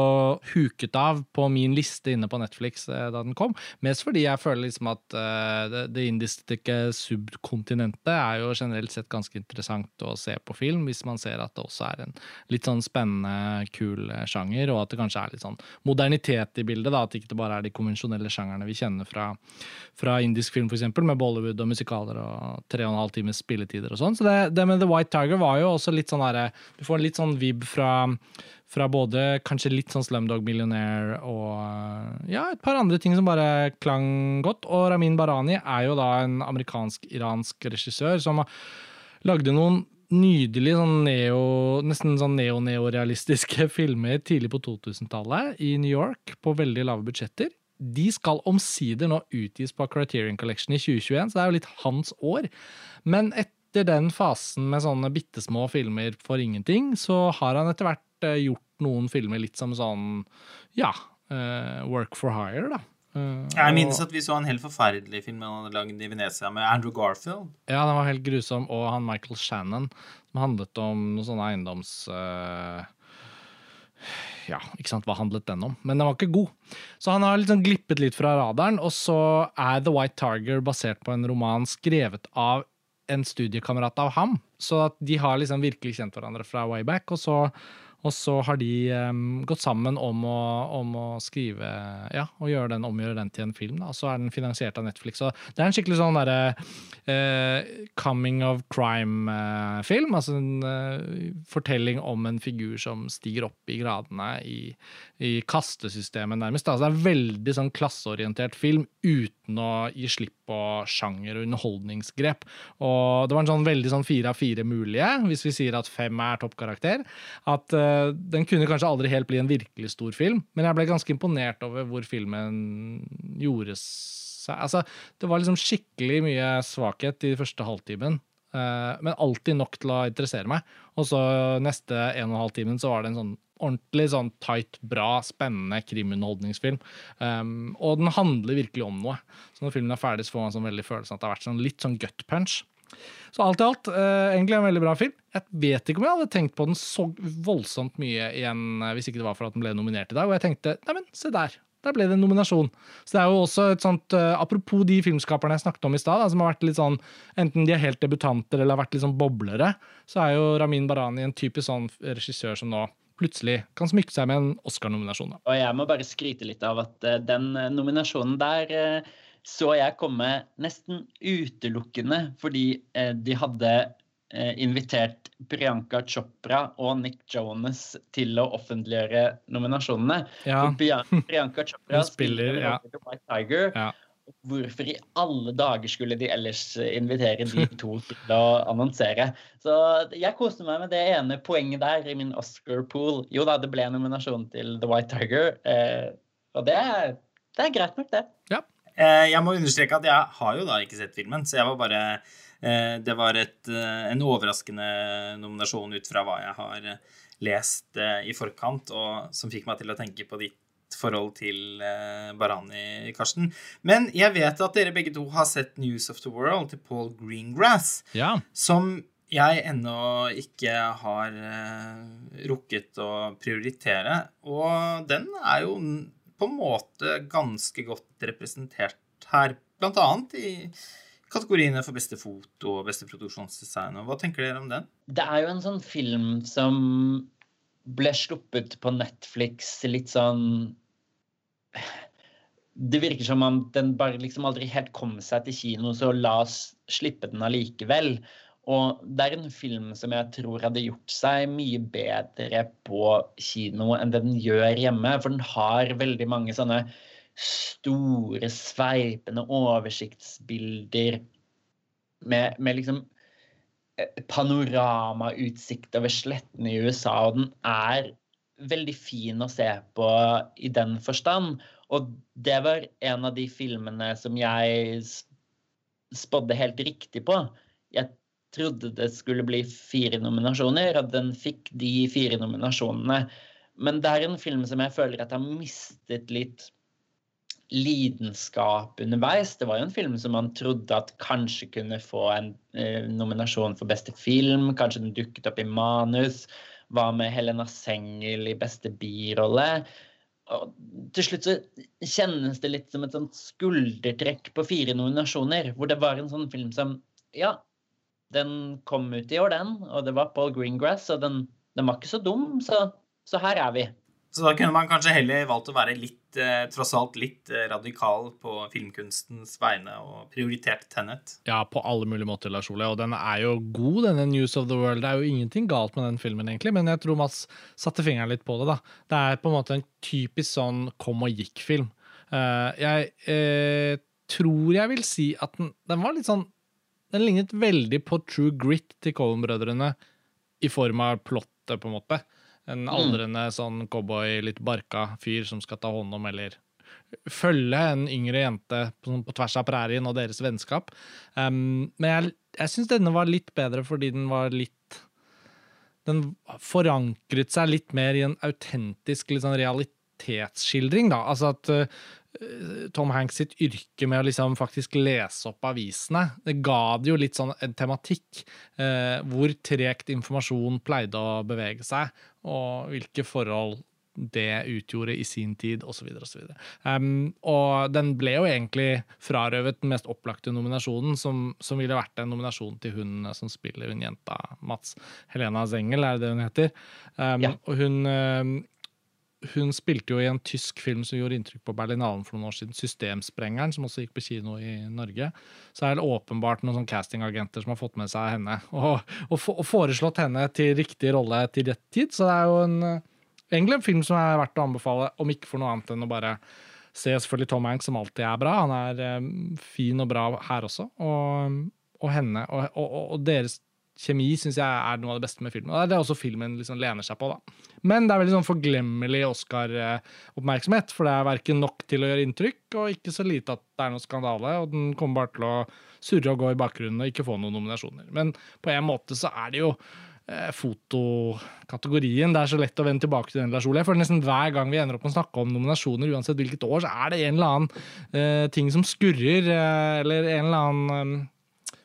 huket av på min liste inne på Netflix eh, da den kom. Mest fordi jeg føler liksom at eh, det, det indiske subkontinentet er jo generelt sett ganske interessant å se på film, hvis man ser at det også er en litt sånn spennende, kul eh, sjanger, og at det kanskje er litt sånn modernitet i bildet. da, At ikke det bare er de konvensjonelle sjangerne vi kjenner fra, fra indisk film, f.eks., med Bollywood og musikaler og tre og en halv times spilletider og sånn. Så det, det med The White Tiger var jo også litt sånn herre Du får litt sånn vib fra fra både kanskje litt sånn Slumdog Millionaire og ja, et par andre ting som bare klang godt. Og Ramin Barani er jo da en amerikansk-iransk regissør som lagde noen nydelige sånn neo, nesten sånn neo-neorealistiske filmer tidlig på 2000-tallet i New York på veldig lave budsjetter. De skal omsider nå utgis på Criterion Collection i 2021, så det er jo litt hans år. Men etter den fasen med sånne bitte små filmer for ingenting, så har han etter hvert eh, gjort noen filmer litt som sånn, ja, uh, work for hire, da. Uh, Jeg minnes og- at vi så en helt forferdelig film han hadde lagd i Venezia med Andrew Garfield. Ja, den var helt grusom. Og han Michael Shannon, som handlet om noen sånne eiendoms... Uh, ja, ikke sant, hva handlet den om? Men den var ikke god. Så han har liksom glippet litt fra radaren. Og så er The White Tiger basert på en roman skrevet av en studiekamerat av ham. Så de har liksom virkelig kjent hverandre fra way back. Og så, og så har de um, gått sammen om å, om å skrive Ja, og gjøre den, omgjøre den til en film. Og så er den finansiert av Netflix. Så det er en skikkelig sånn derre uh, coming of crime-film. altså en uh, fortelling om en figur som stiger opp i gradene i, i kastesystemet, nærmest. Da. Det er en veldig sånn klasseorientert film uten å gi slipp på sjanger og underholdningsgrep. Og det var en sånn veldig sånn fire av fire mulige, hvis vi sier at fem er toppkarakter. At uh, den kunne kanskje aldri helt bli en virkelig stor film, men jeg ble ganske imponert over hvor filmen gjorde seg Altså, det var liksom skikkelig mye svakhet i første halvtimen. Eh, men alltid nok til å interessere meg. Og så neste en og en halv timen så var det en sånn ordentlig sånn tight, bra, spennende krimunderholdningsfilm. Um, og den handler virkelig om noe. Så når filmen er ferdig, så får man sånn veldig følelsen at det har vært sånn litt sånn gut punch. Så alt i alt, uh, egentlig en veldig bra film. Jeg vet ikke om jeg hadde tenkt på den så voldsomt mye igjen eh, hvis ikke det var for at den ble nominert i dag. Og jeg tenkte neimen, se der. Der ble det en nominasjon. Så det er jo også et sånt, uh, Apropos de filmskaperne jeg snakket om i stad, som har vært litt sånn, enten de er helt debutanter eller har vært litt sånn boblere, så er jo Ramin Barani en typisk sånn regissør som nå plutselig kan smykke seg med en Oscar-nominasjon. Og jeg må bare skryte litt av at uh, den nominasjonen der så jeg komme nesten utelukkende fordi de hadde Eh, invitert Priyanka Chopra og Nick Jonas til å offentliggjøre nominasjonene. Ja. Priyanka Chopra spiller ja. White Tiger. Ja. Hvorfor i alle dager skulle de ellers invitere de to til å annonsere? Så jeg koste meg med det ene poenget der i min Oscar-pool. Jo da, det ble nominasjon til The White Tiger, eh, og det er, det er greit nok, det. Ja. Eh, jeg må understreke at jeg har jo da ikke sett filmen, så jeg var bare Eh, det var et, eh, en overraskende nominasjon ut fra hva jeg har eh, lest i forkant, og som fikk meg til å tenke på ditt forhold til Barani, Karsten. Men jeg vet at dere begge to har sett News of the World til Paul Greengrass, ja. som jeg ennå ikke har rukket å prioritere. Og den er jo på en måte ganske godt representert her, blant annet i kategoriene for beste foto og beste produksjonsdesign. Hva tenker dere om den? Det er jo en sånn film som ble sluppet på Netflix litt sånn Det virker som om den bare liksom aldri helt kom seg til kino, så la oss slippe den allikevel. Og det er en film som jeg tror hadde gjort seg mye bedre på kino enn det den gjør hjemme. For den har veldig mange sånne store, sveipende oversiktsbilder med, med liksom eh, panoramautsikt over slettene i USA, og den er veldig fin å se på i den forstand. Og det var en av de filmene som jeg spådde helt riktig på. Jeg trodde det skulle bli fire nominasjoner, og den fikk de fire nominasjonene. Men det er en film som jeg føler at har mistet litt lidenskap underveis. Det var jo en film som man trodde at kanskje kunne få en eh, nominasjon for beste film. Kanskje den dukket opp i manus. Hva med Helena Sengel i beste birolle? Og til slutt så kjennes det litt som et sånt skuldertrekk på fire nominasjoner. Hvor det var en sånn film som Ja, den kom ut i år, den. Og det var Paul Greengrass, og den, den var ikke så dum. Så, så her er vi. Så da kunne man kanskje heller valgt å være litt, eh, tross alt litt eh, radikal på filmkunstens vegne og prioritert Tenet. Ja, på alle mulige måter, Lars Ole. Og den er jo god, denne News of the World. Det er jo ingenting galt med den filmen, egentlig, men jeg tror Mats satte fingeren litt på det, da. Det er på en måte en typisk sånn kom og gikk-film. Uh, jeg uh, tror jeg vil si at den, den var litt sånn Den lignet veldig på True Grit til Cohen-brødrene i form av plottet, på en måte. En mm. aldrende sånn cowboy, litt barka fyr som skal ta hånd om eller følge en yngre jente på, sånn på tvers av prærien og deres vennskap. Um, men jeg, jeg syns denne var litt bedre fordi den var litt Den forankret seg litt mer i en autentisk litt sånn realitetsskildring, da. Altså at uh, Tom Hanks sitt yrke med å liksom faktisk lese opp avisene. Det ga det jo litt sånn en tematikk. Eh, hvor tregt informasjon pleide å bevege seg, og hvilke forhold det utgjorde i sin tid, osv. osv. Um, og den ble jo egentlig frarøvet den mest opplagte nominasjonen, som, som ville vært en nominasjon til hun som spiller hun jenta Mats. Helena Zengel, er det det hun heter? Um, ja. Og hun um, hun spilte jo i en tysk film som gjorde inntrykk på Berlinalen for noen år siden, 'Systemsprengeren', som også gikk på kino i Norge. Så er det åpenbart noen sånn castingagenter som har fått med seg henne og, og, og, foreslått henne til riktig rolle til rett tid. Så det er jo en, egentlig en film som er verdt å anbefale, om ikke for noe annet enn å bare se selvfølgelig Tom Hanks, som alltid er bra. Han er um, fin og bra her også. Og, og henne og, og deres kjemi syns jeg er noe av det beste med filmen. Og det er også filmen liksom lener seg på. da. Men det er veldig sånn forglemmelig Oscar-oppmerksomhet. For det er verken nok til å gjøre inntrykk, og ikke så lite at det er noe skandale. Og den kommer bare til å surre og gå i bakgrunnen og ikke få noen nominasjoner. Men på en måte så er det jo eh, fotokategorien. Det er så lett å vende tilbake til den. Lars Ole. For nesten hver gang vi ender opp med å snakke om nominasjoner, uansett hvilket år, så er det en eller annen eh, ting som skurrer, eh, eller en eller annen eh,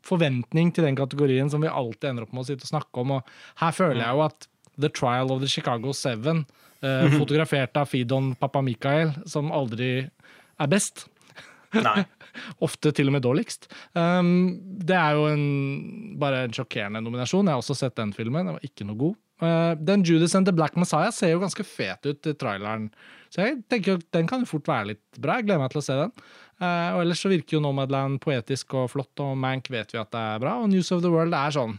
forventning til den kategorien som vi alltid ender opp med å sitte og snakke om. Og her føler jeg jo at The Trial of the Chicago Seven, eh, fotografert av Fidon Papamikael, som aldri er best. Nei. Ofte til og med dårligst. Um, det er jo en, bare en sjokkerende nominasjon. Jeg har også sett den filmen. Den var ikke noe god. Uh, den Judas and the Black Messiah ser jo ganske fet ut i traileren. Så jeg tenker den kan jo fort være litt bra. Jeg gleder meg til å se den. Uh, og ellers så virker jo Nomadland poetisk og flott, og Mank vet vi at det er bra. Og News of the World er sånn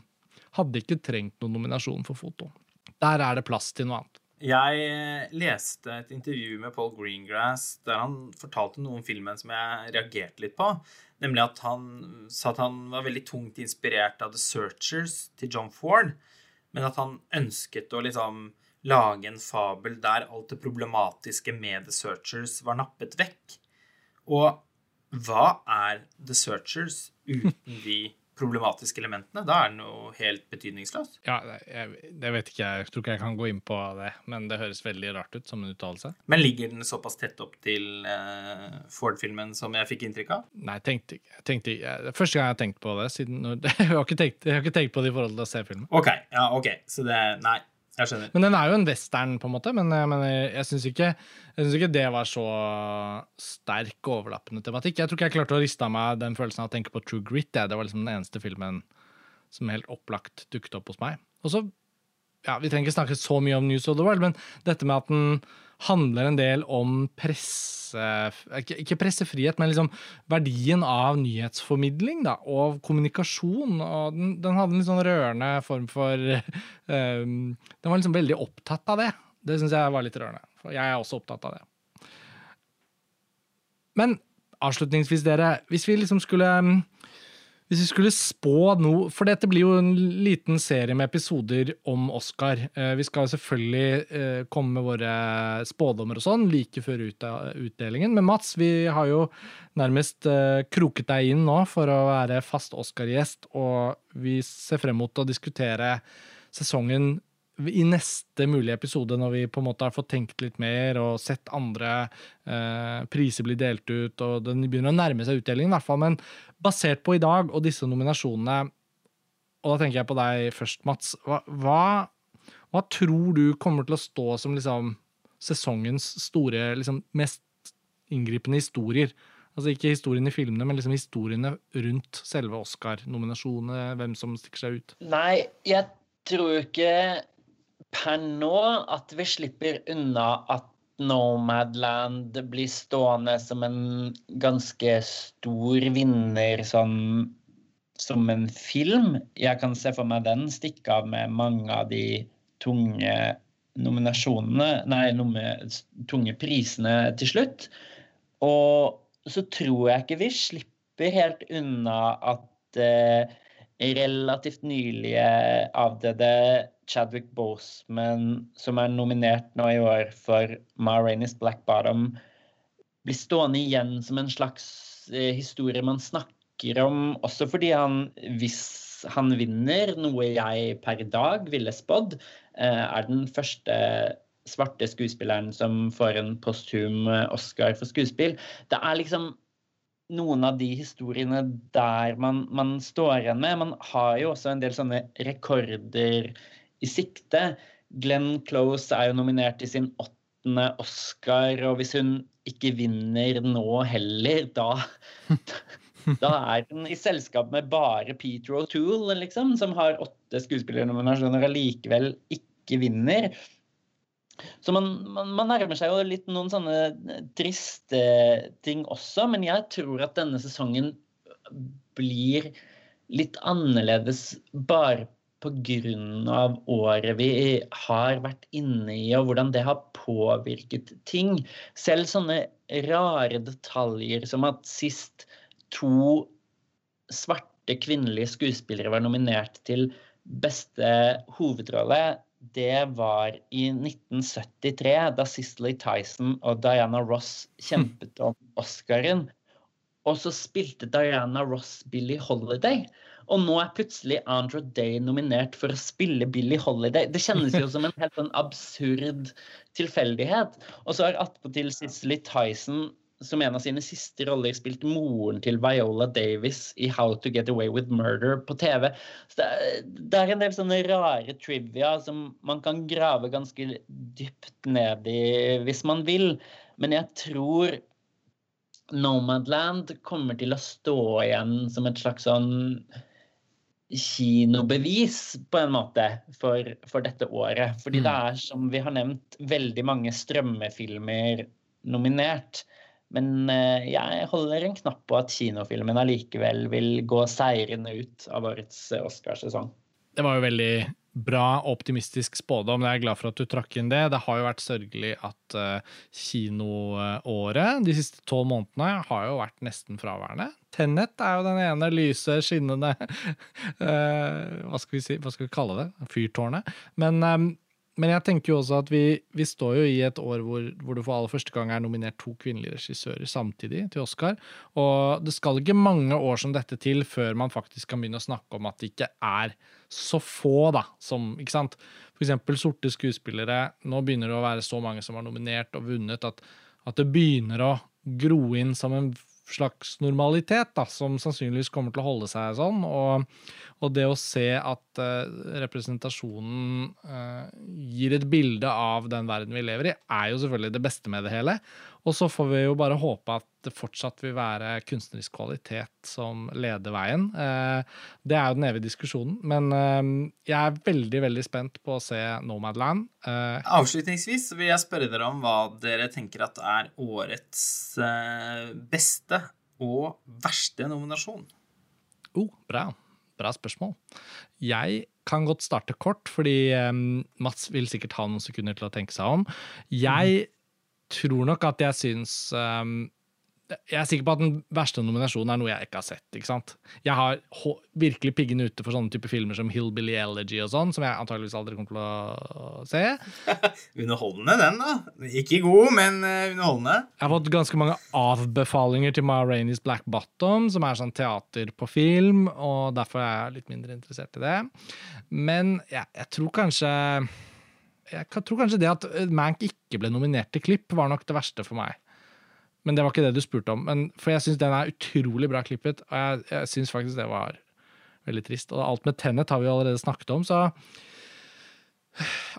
Hadde ikke trengt noen nominasjon for foto. Der er det plass til noe annet. Jeg eh, leste et intervju med Paul Greengrass der han fortalte noe om filmen som jeg reagerte litt på. Nemlig at han sa at han var veldig tungt inspirert av The Searchers til John Ford, men at han ønsket å liksom lage en fabel der alt det problematiske med The Searchers var nappet vekk. Og hva er The Searchers uten de problematiske elementene. Da er den noe helt betydningsløs. Ja, jeg, det vet ikke jeg. Jeg tror ikke jeg kan gå inn på det, men det høres veldig rart ut som en uttalelse. Men ligger den såpass tett opp til uh, Ford-filmen som jeg fikk inntrykk av? Nei, tenkte ikke. Jeg tenkte, jeg, første gang jeg har tenkt på det. Siden, jeg, har tenkt, jeg har ikke tenkt på det i forhold til å se filmen. Ok, ja, ok. Så det Nei. Jeg skjønner. Men den er jo en western, på en måte. Men, men jeg, jeg syns ikke, ikke, det var så sterk overlappende tematikk. Jeg tror ikke jeg klarte å riste av meg den følelsen av å tenke på True Grit. Det, det var liksom den eneste filmen som helt opplagt dukket opp hos meg. Og så ja, Vi trenger ikke snakke så mye om News of the World, men dette med at den handler en del om presse Ikke pressefrihet, men liksom verdien av nyhetsformidling da, og kommunikasjon. og Den, den hadde en litt sånn rørende form for um, Den var liksom veldig opptatt av det. Det syns jeg var litt rørende. For jeg er også opptatt av det. Men avslutningsvis, dere. Hvis vi liksom skulle hvis vi skulle spå noe For dette blir jo en liten serie med episoder om Oscar. Eh, vi skal selvfølgelig eh, komme med våre spådommer og sånn like før utdelingen. Men Mats, vi har jo nærmest eh, kroket deg inn nå for å være fast Oscar-gjest, og vi ser frem mot å diskutere sesongen i neste mulige episode, når vi på en måte har fått tenkt litt mer og sett andre eh, priser bli delt ut, og den begynner å nærme seg utdelingen, i hvert fall. Men basert på i dag og disse nominasjonene, og da tenker jeg på deg først, Mats. Hva, hva, hva tror du kommer til å stå som liksom sesongens store, liksom mest inngripende historier? Altså ikke historien i filmene, men liksom historiene rundt selve Oscar-nominasjonene, hvem som stikker seg ut. Nei, jeg tror ikke per nå at vi slipper unna at Nomadland blir stående som en ganske stor vinner sånn som en film. Jeg kan se for meg den stikke av med mange av de tunge nominasjonene Nei, tunge prisene til slutt. Og så tror jeg ikke vi slipper helt unna at eh, relativt nylige avdøde Chadwick Boseman, som er nominert nå i år for Ma Rainey's Black Bottom, blir stående igjen som en slags eh, historie man snakker om, også fordi han, hvis han vinner, noe jeg per dag ville spådd, eh, er den første svarte skuespilleren som får en posthum eh, Oscar for skuespill. Det er liksom noen av de historiene der man, man, står igjen med. Man har jo også en del sånne rekorder i sikte. Glenn Close er jo nominert til sin åttende Oscar, og hvis hun ikke vinner nå heller, da Da er hun i selskap med bare Peter O'Toole, liksom, som har åtte skuespillernominasjoner og likevel ikke vinner. Så man, man, man, nærmer seg jo litt noen sånne triste ting også, men jeg tror at denne sesongen blir litt annerledes bare pga. året vi har vært inne i, og hvordan det har påvirket ting. Selv sånne rare detaljer som at sist to svarte kvinnelige skuespillere var nominert til beste hovedrolle, det var i 1973, da Cicely Tyson og Diana Ross kjempet om Oscaren. Og så spilte Diana Ross Billie Holiday. Og nå er plutselig Andrew Day nominert for å spille Billie Holiday. Det kjennes jo som en helt sånn absurd tilfeldighet. Og så har attpåtil Cicely Tyson som en av sine siste roller spilt moren til Viola Davis i How to Get Away with Murder på TV. Så det er en del sånne rare trivia som man kan grave ganske dypt ned i hvis man vil. Men jeg tror Nomadland kommer til å stå igjen som et slags sånn kinobevis på en måte for, for dette året. Fordi mm. det er, som vi har nevnt, veldig mange strømmefilmer nominert. Men eh, jeg holder en knapp på at kinofilmen allikevel vil gå seirende ut av årets Oscarsesong. Det var jo veldig bra, optimistisk spådom. Jeg er glad for at du trakk inn det. Det har jo vært sørgelig at uh, kinoåret de siste tolv månedene har jo vært nesten fraværende. Tennet er jo den ene lyse, skinnende uh, hva, skal vi si, hva skal vi kalle det? Fyrtårnet. Men um, men jeg tenker jo også at vi, vi står jo i et år hvor, hvor, du for aller første gang er nominert to kvinnelige regissører samtidig til Oscar. Og det skal ikke mange år som dette til før man faktisk kan begynne å snakke om at det ikke er så få, da, som Ikke sant? For eksempel sorte skuespillere. Nå begynner det å være så mange som har nominert og vunnet, at, at det begynner å gro inn som en slags normalitet, da, som sannsynligvis kommer til å holde seg sånn. Og, og det å se at uh, representasjonen uh, gir et bilde av den verden vi lever i, er jo selvfølgelig det beste med det hele. Og så får vi jo bare håpe at det fortsatt vil være kunstnerisk kvalitet som leder veien. Uh, det er jo den evige diskusjonen, men jeg er veldig, veldig spent på å se Nomadland. Avslutningsvis vil jeg spørre dere om hva dere tenker at er årets beste og verste nominasjon. Oh, bra bra spørsmål. Jeg kan godt starte kort, fordi um, Mats vil sikkert ha noen sekunder til å tenke seg om. Jeg mm. tror nok at jeg syns um, jeg er sikker på at den verste nominasjonen er noe jeg ikke har sett. ikke sant? Jeg har virkelig piggen ute for sånne type filmer som Hillbilly Elegy og sånn, som jeg antageligvis aldri kommer til å se. underholdende, den, da. Ikke god, men eh, underholdende. Jeg har fått ganske mange avbefalinger til Ma Rainey's Black Bottom, som er sånn teater på film, og derfor er jeg litt mindre interessert i det. Men jeg, jeg tror kanskje jeg tror kanskje det at Mank ikke ble nominert til Klipp, var nok det verste for meg. Men det var ikke det du spurte om. Men, for jeg syns den er utrolig bra klippet, og jeg, jeg syns faktisk det var veldig trist. Og alt med Tennet har vi allerede snakket om, så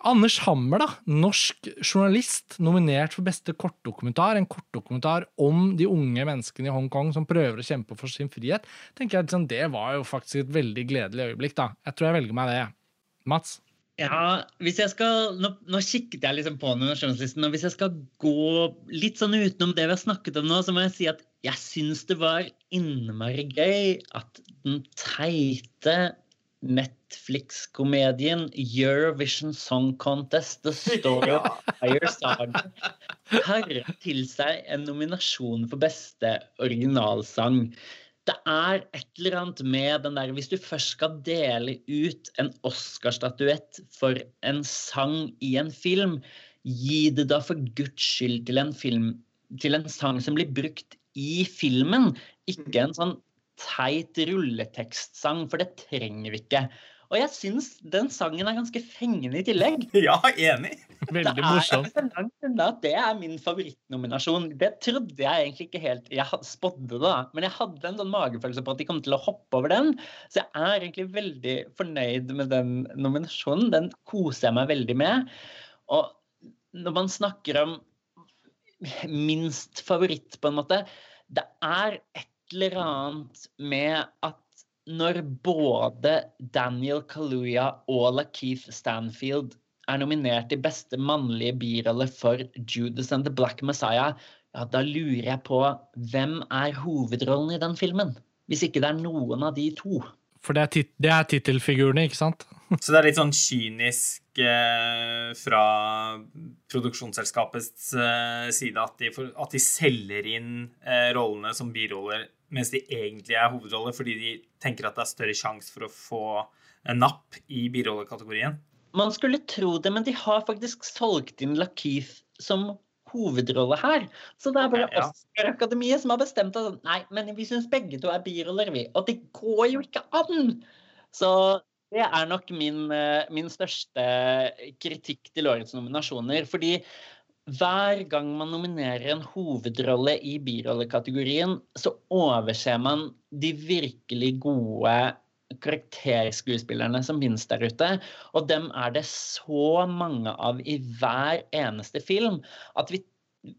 Anders Hammer, da, norsk journalist, nominert for beste kortdokumentar. En kortdokumentar om de unge menneskene i Hongkong som prøver å kjempe for sin frihet. tenker jeg liksom, Det var jo faktisk et veldig gledelig øyeblikk. da. Jeg tror jeg velger meg det. Mats? Ja, jeg skal, Nå, nå kikket jeg liksom på nominasjonslisten, og hvis jeg skal gå litt sånn utenom det vi har snakket om nå, så må jeg si at jeg syns det var innmari gøy at den teite Netflix-komedien Eurovision Song Contest, The Story of Fire Saga, harra til seg en nominasjon for beste originalsang det er et eller annet med den der Hvis du først skal dele ut en Oscar-statuett for en sang i en film, gi det da for guds skyld til en film til en sang som blir brukt i filmen, ikke en sånn teit rulletekstsang, for det trenger vi ikke. Og jeg syns den sangen er ganske fengende i tillegg. Ja, enig. Veldig morsom. Det er min favorittnominasjon. Det trodde jeg egentlig ikke helt Jeg spådde det, da. Men jeg hadde en sånn magefølelse på at de kom til å hoppe over den. Så jeg er egentlig veldig fornøyd med den nominasjonen. Den koser jeg meg veldig med. Og når man snakker om minst favoritt, på en måte Det er et eller annet med at når både Daniel Kaluuya og Lakeith Stanfield er nominert til beste mannlige birolle for Judas and the Black Messiah, ja, da lurer jeg på hvem er hovedrollen i den filmen? Hvis ikke det er noen av de to. For det er, tit det er tittelfigurene, ikke sant? Så det er litt sånn kynisk eh, fra produksjonsselskapets eh, side at de, for, at de, selger inn eh, rollene som biroller mens de egentlig er hovedroller, fordi de tenker at det er større sjanse for å få en napp i birollekategorien. Man skulle tro det, men de har faktisk solgt inn Lakeith som hovedrolle her. Så det er bare ja. Oscar-akademiet som har bestemt at nei, men vi syns begge to er biroller, vi. Og det går jo ikke an! Så det er nok min, eh, min største kritikk til årets nominasjoner. Fordi hver gang man nominerer en hovedrolle i birollekategorien, så overser man de virkelig gode karakterskuespillerne som finnes der ute. Og dem er det så mange av i hver eneste film at vi,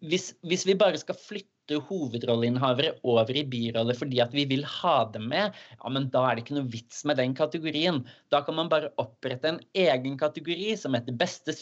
hvis, hvis vi bare skal flytte hovedrolleinnehavere over i biroller fordi at vi vil ha dem med, ja, men da er det ikke noe vits med den kategorien. Da kan man bare opprette en egen kategori som heter beste,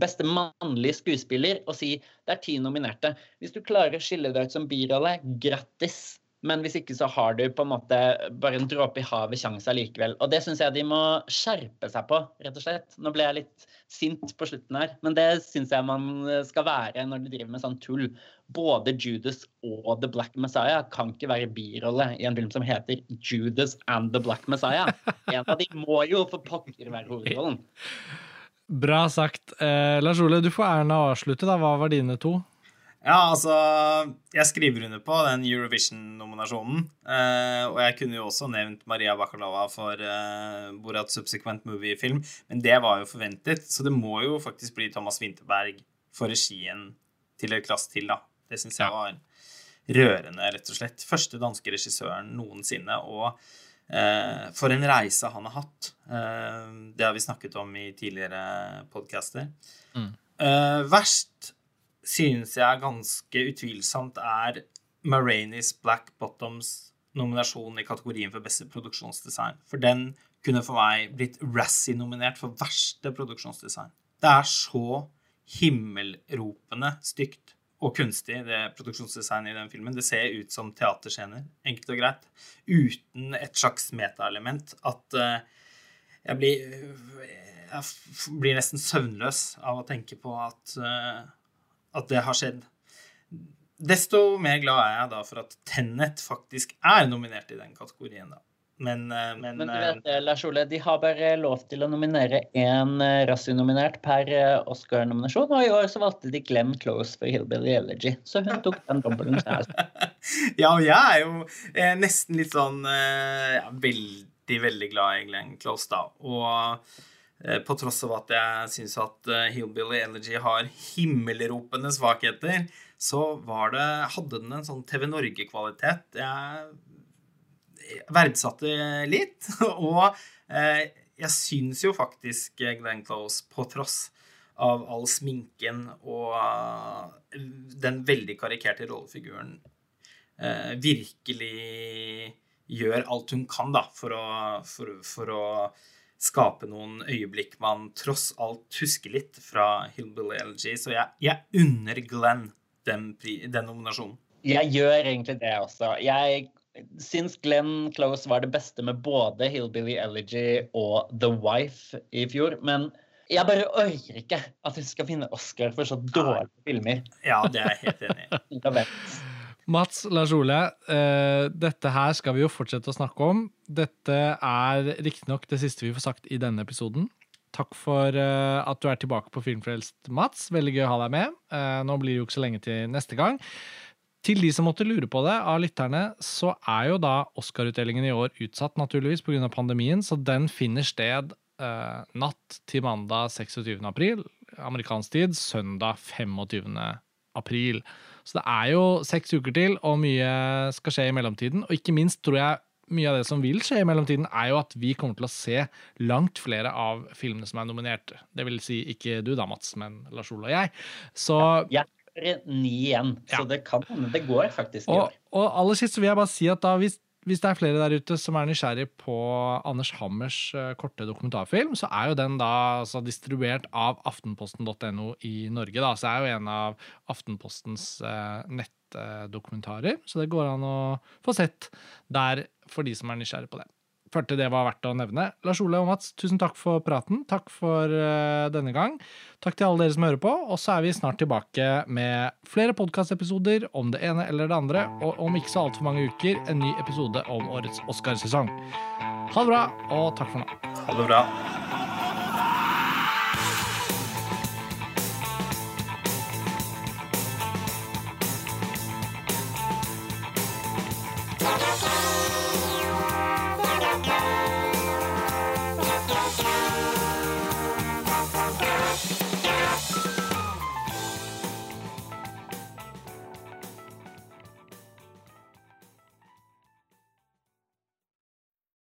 beste mannlige skuespiller, og si det er ti nominerte. Hvis du klarer å skille deg ut som birolle, grattis. Men hvis ikke så har du på en måte bare en dråpe i havet sjanse likevel. Og det syns jeg de må skjerpe seg på, rett og slett. Nå ble jeg litt sint på slutten her, men det syns jeg man skal være når du driver med sånn tull. Både Judas og The Black Messiah kan ikke være birolle i en film som heter Judas and The Black Messiah. En av de må jo for pokker være hovedrollen. Bra sagt. Eh, Lars Ole, du får æren av å avslutte. da. Hva var dine to? Ja, altså Jeg skriver under på den Eurovision-nominasjonen. Eh, og jeg kunne jo også nevnt Maria Bakalova for eh, Borat Subsequent Movie-film, men det var jo forventet, så det må jo faktisk bli Thomas Winterberg for regien til et klass til, da. Det syns jeg var rørende, rett og slett. Første danske regissøren noensinne. Og eh, for en reise han har hatt. Eh, det har vi snakket om i tidligere podcaster. Mm. Eh, verst synes jeg ganske utvilsomt er Marainis Black Bottoms nominasjon i kategorien for beste produksjonsdesign. For den kunne for meg blitt Razzie-nominert for verste produksjonsdesign. Det er så himmelropende stygt og kunstig, det produksjonsdesignet i den filmen. Det ser ut som teaterscener, enkelt og greit, uten et slags metaelement. At uh, jeg blir Jeg blir nesten søvnløs av å tenke på at uh, at det har skjedd. Desto mer glad er jeg da for at Tennet faktisk er nominert i den kategorien, da. Men, eh, men, men du vet, Lars Ole, de har bare lov til å nominere én eh, Razzie-nominert per eh, Oscar-nominasjon, og i år så valgte de Glenn Close for Hillbilly Elegy. Så hun tok den dobbelen. ja, og jeg er jo eh, nesten litt sånn eh, ja, veldig, veldig glad i Glenn Close, da. Og Eh, på tross av at jeg syns at eh, Hillbilly Elegy har himmelropende svakheter, så var det, hadde den en sånn TV Norge-kvalitet jeg verdsatte litt. Og eh, jeg syns jo faktisk Glenn Close, på tross av all sminken og den veldig karikerte rollefiguren, virkelig gjør alt hun kan da, for å, for, for å skape noen øyeblikk man tross alt husker litt fra Hillbilly Elegy. Så jeg, jeg unner Glenn den, den, nominasjonen. Jeg gjør egentlig det også. Jeg syns Glenn Close var det beste med både Hillbilly Elegy og The Wife i fjor. Men jeg bare orker ikke at vi skal finne Oscar for så dårlige filmer. Ja, det er jeg helt enig i. Mats, Lars Ole, uh, dette her skal vi jo fortsette å snakke om. Dette er riktignok det siste vi får sagt i denne episoden. Takk for uh, at du er tilbake på Filmfrelst, Mats. Veldig gøy å ha deg med. Uh, nå blir det jo ikke så lenge til neste gang. Til de som måtte lure på det, av lytterne, så er jo da Oscar-utdelingen i år utsatt, naturligvis, pga. pandemien, så den finner sted natt til mandag 26. april, amerikansk tid, søndag 25. april. Så det er jo seks uker til, og mye skal skje i mellomtiden. Og ikke minst tror jeg mye av det som vil skje i mellomtiden, er jo at vi kommer til å se langt flere av filmene som er nominert. Det vil si ikke du da, Mats, men Lars Ole og jeg. Så ja, jeg er ni igjen, så det kan hende det går faktisk i år. Og aller sist så vil jeg bare si at da hvis hvis det er flere der ute som er nysgjerrig på Anders Hammers eh, korte dokumentarfilm, så er jo den da altså, distribuert av aftenposten.no i Norge. Da. Så det er jo en av Aftenpostens eh, nettdokumentarer. Så det går an å få sett der for de som er nysgjerrig på det følte det var verdt å nevne. Lars Ole og Mats, tusen takk for praten. Takk for uh, denne gang. Takk til alle dere som hører på. Og så er vi snart tilbake med flere podkastepisoder om det ene eller det andre, og om ikke så altfor mange uker en ny episode om årets Oscarsesong. Ha det bra, og takk for nå. Ha det bra.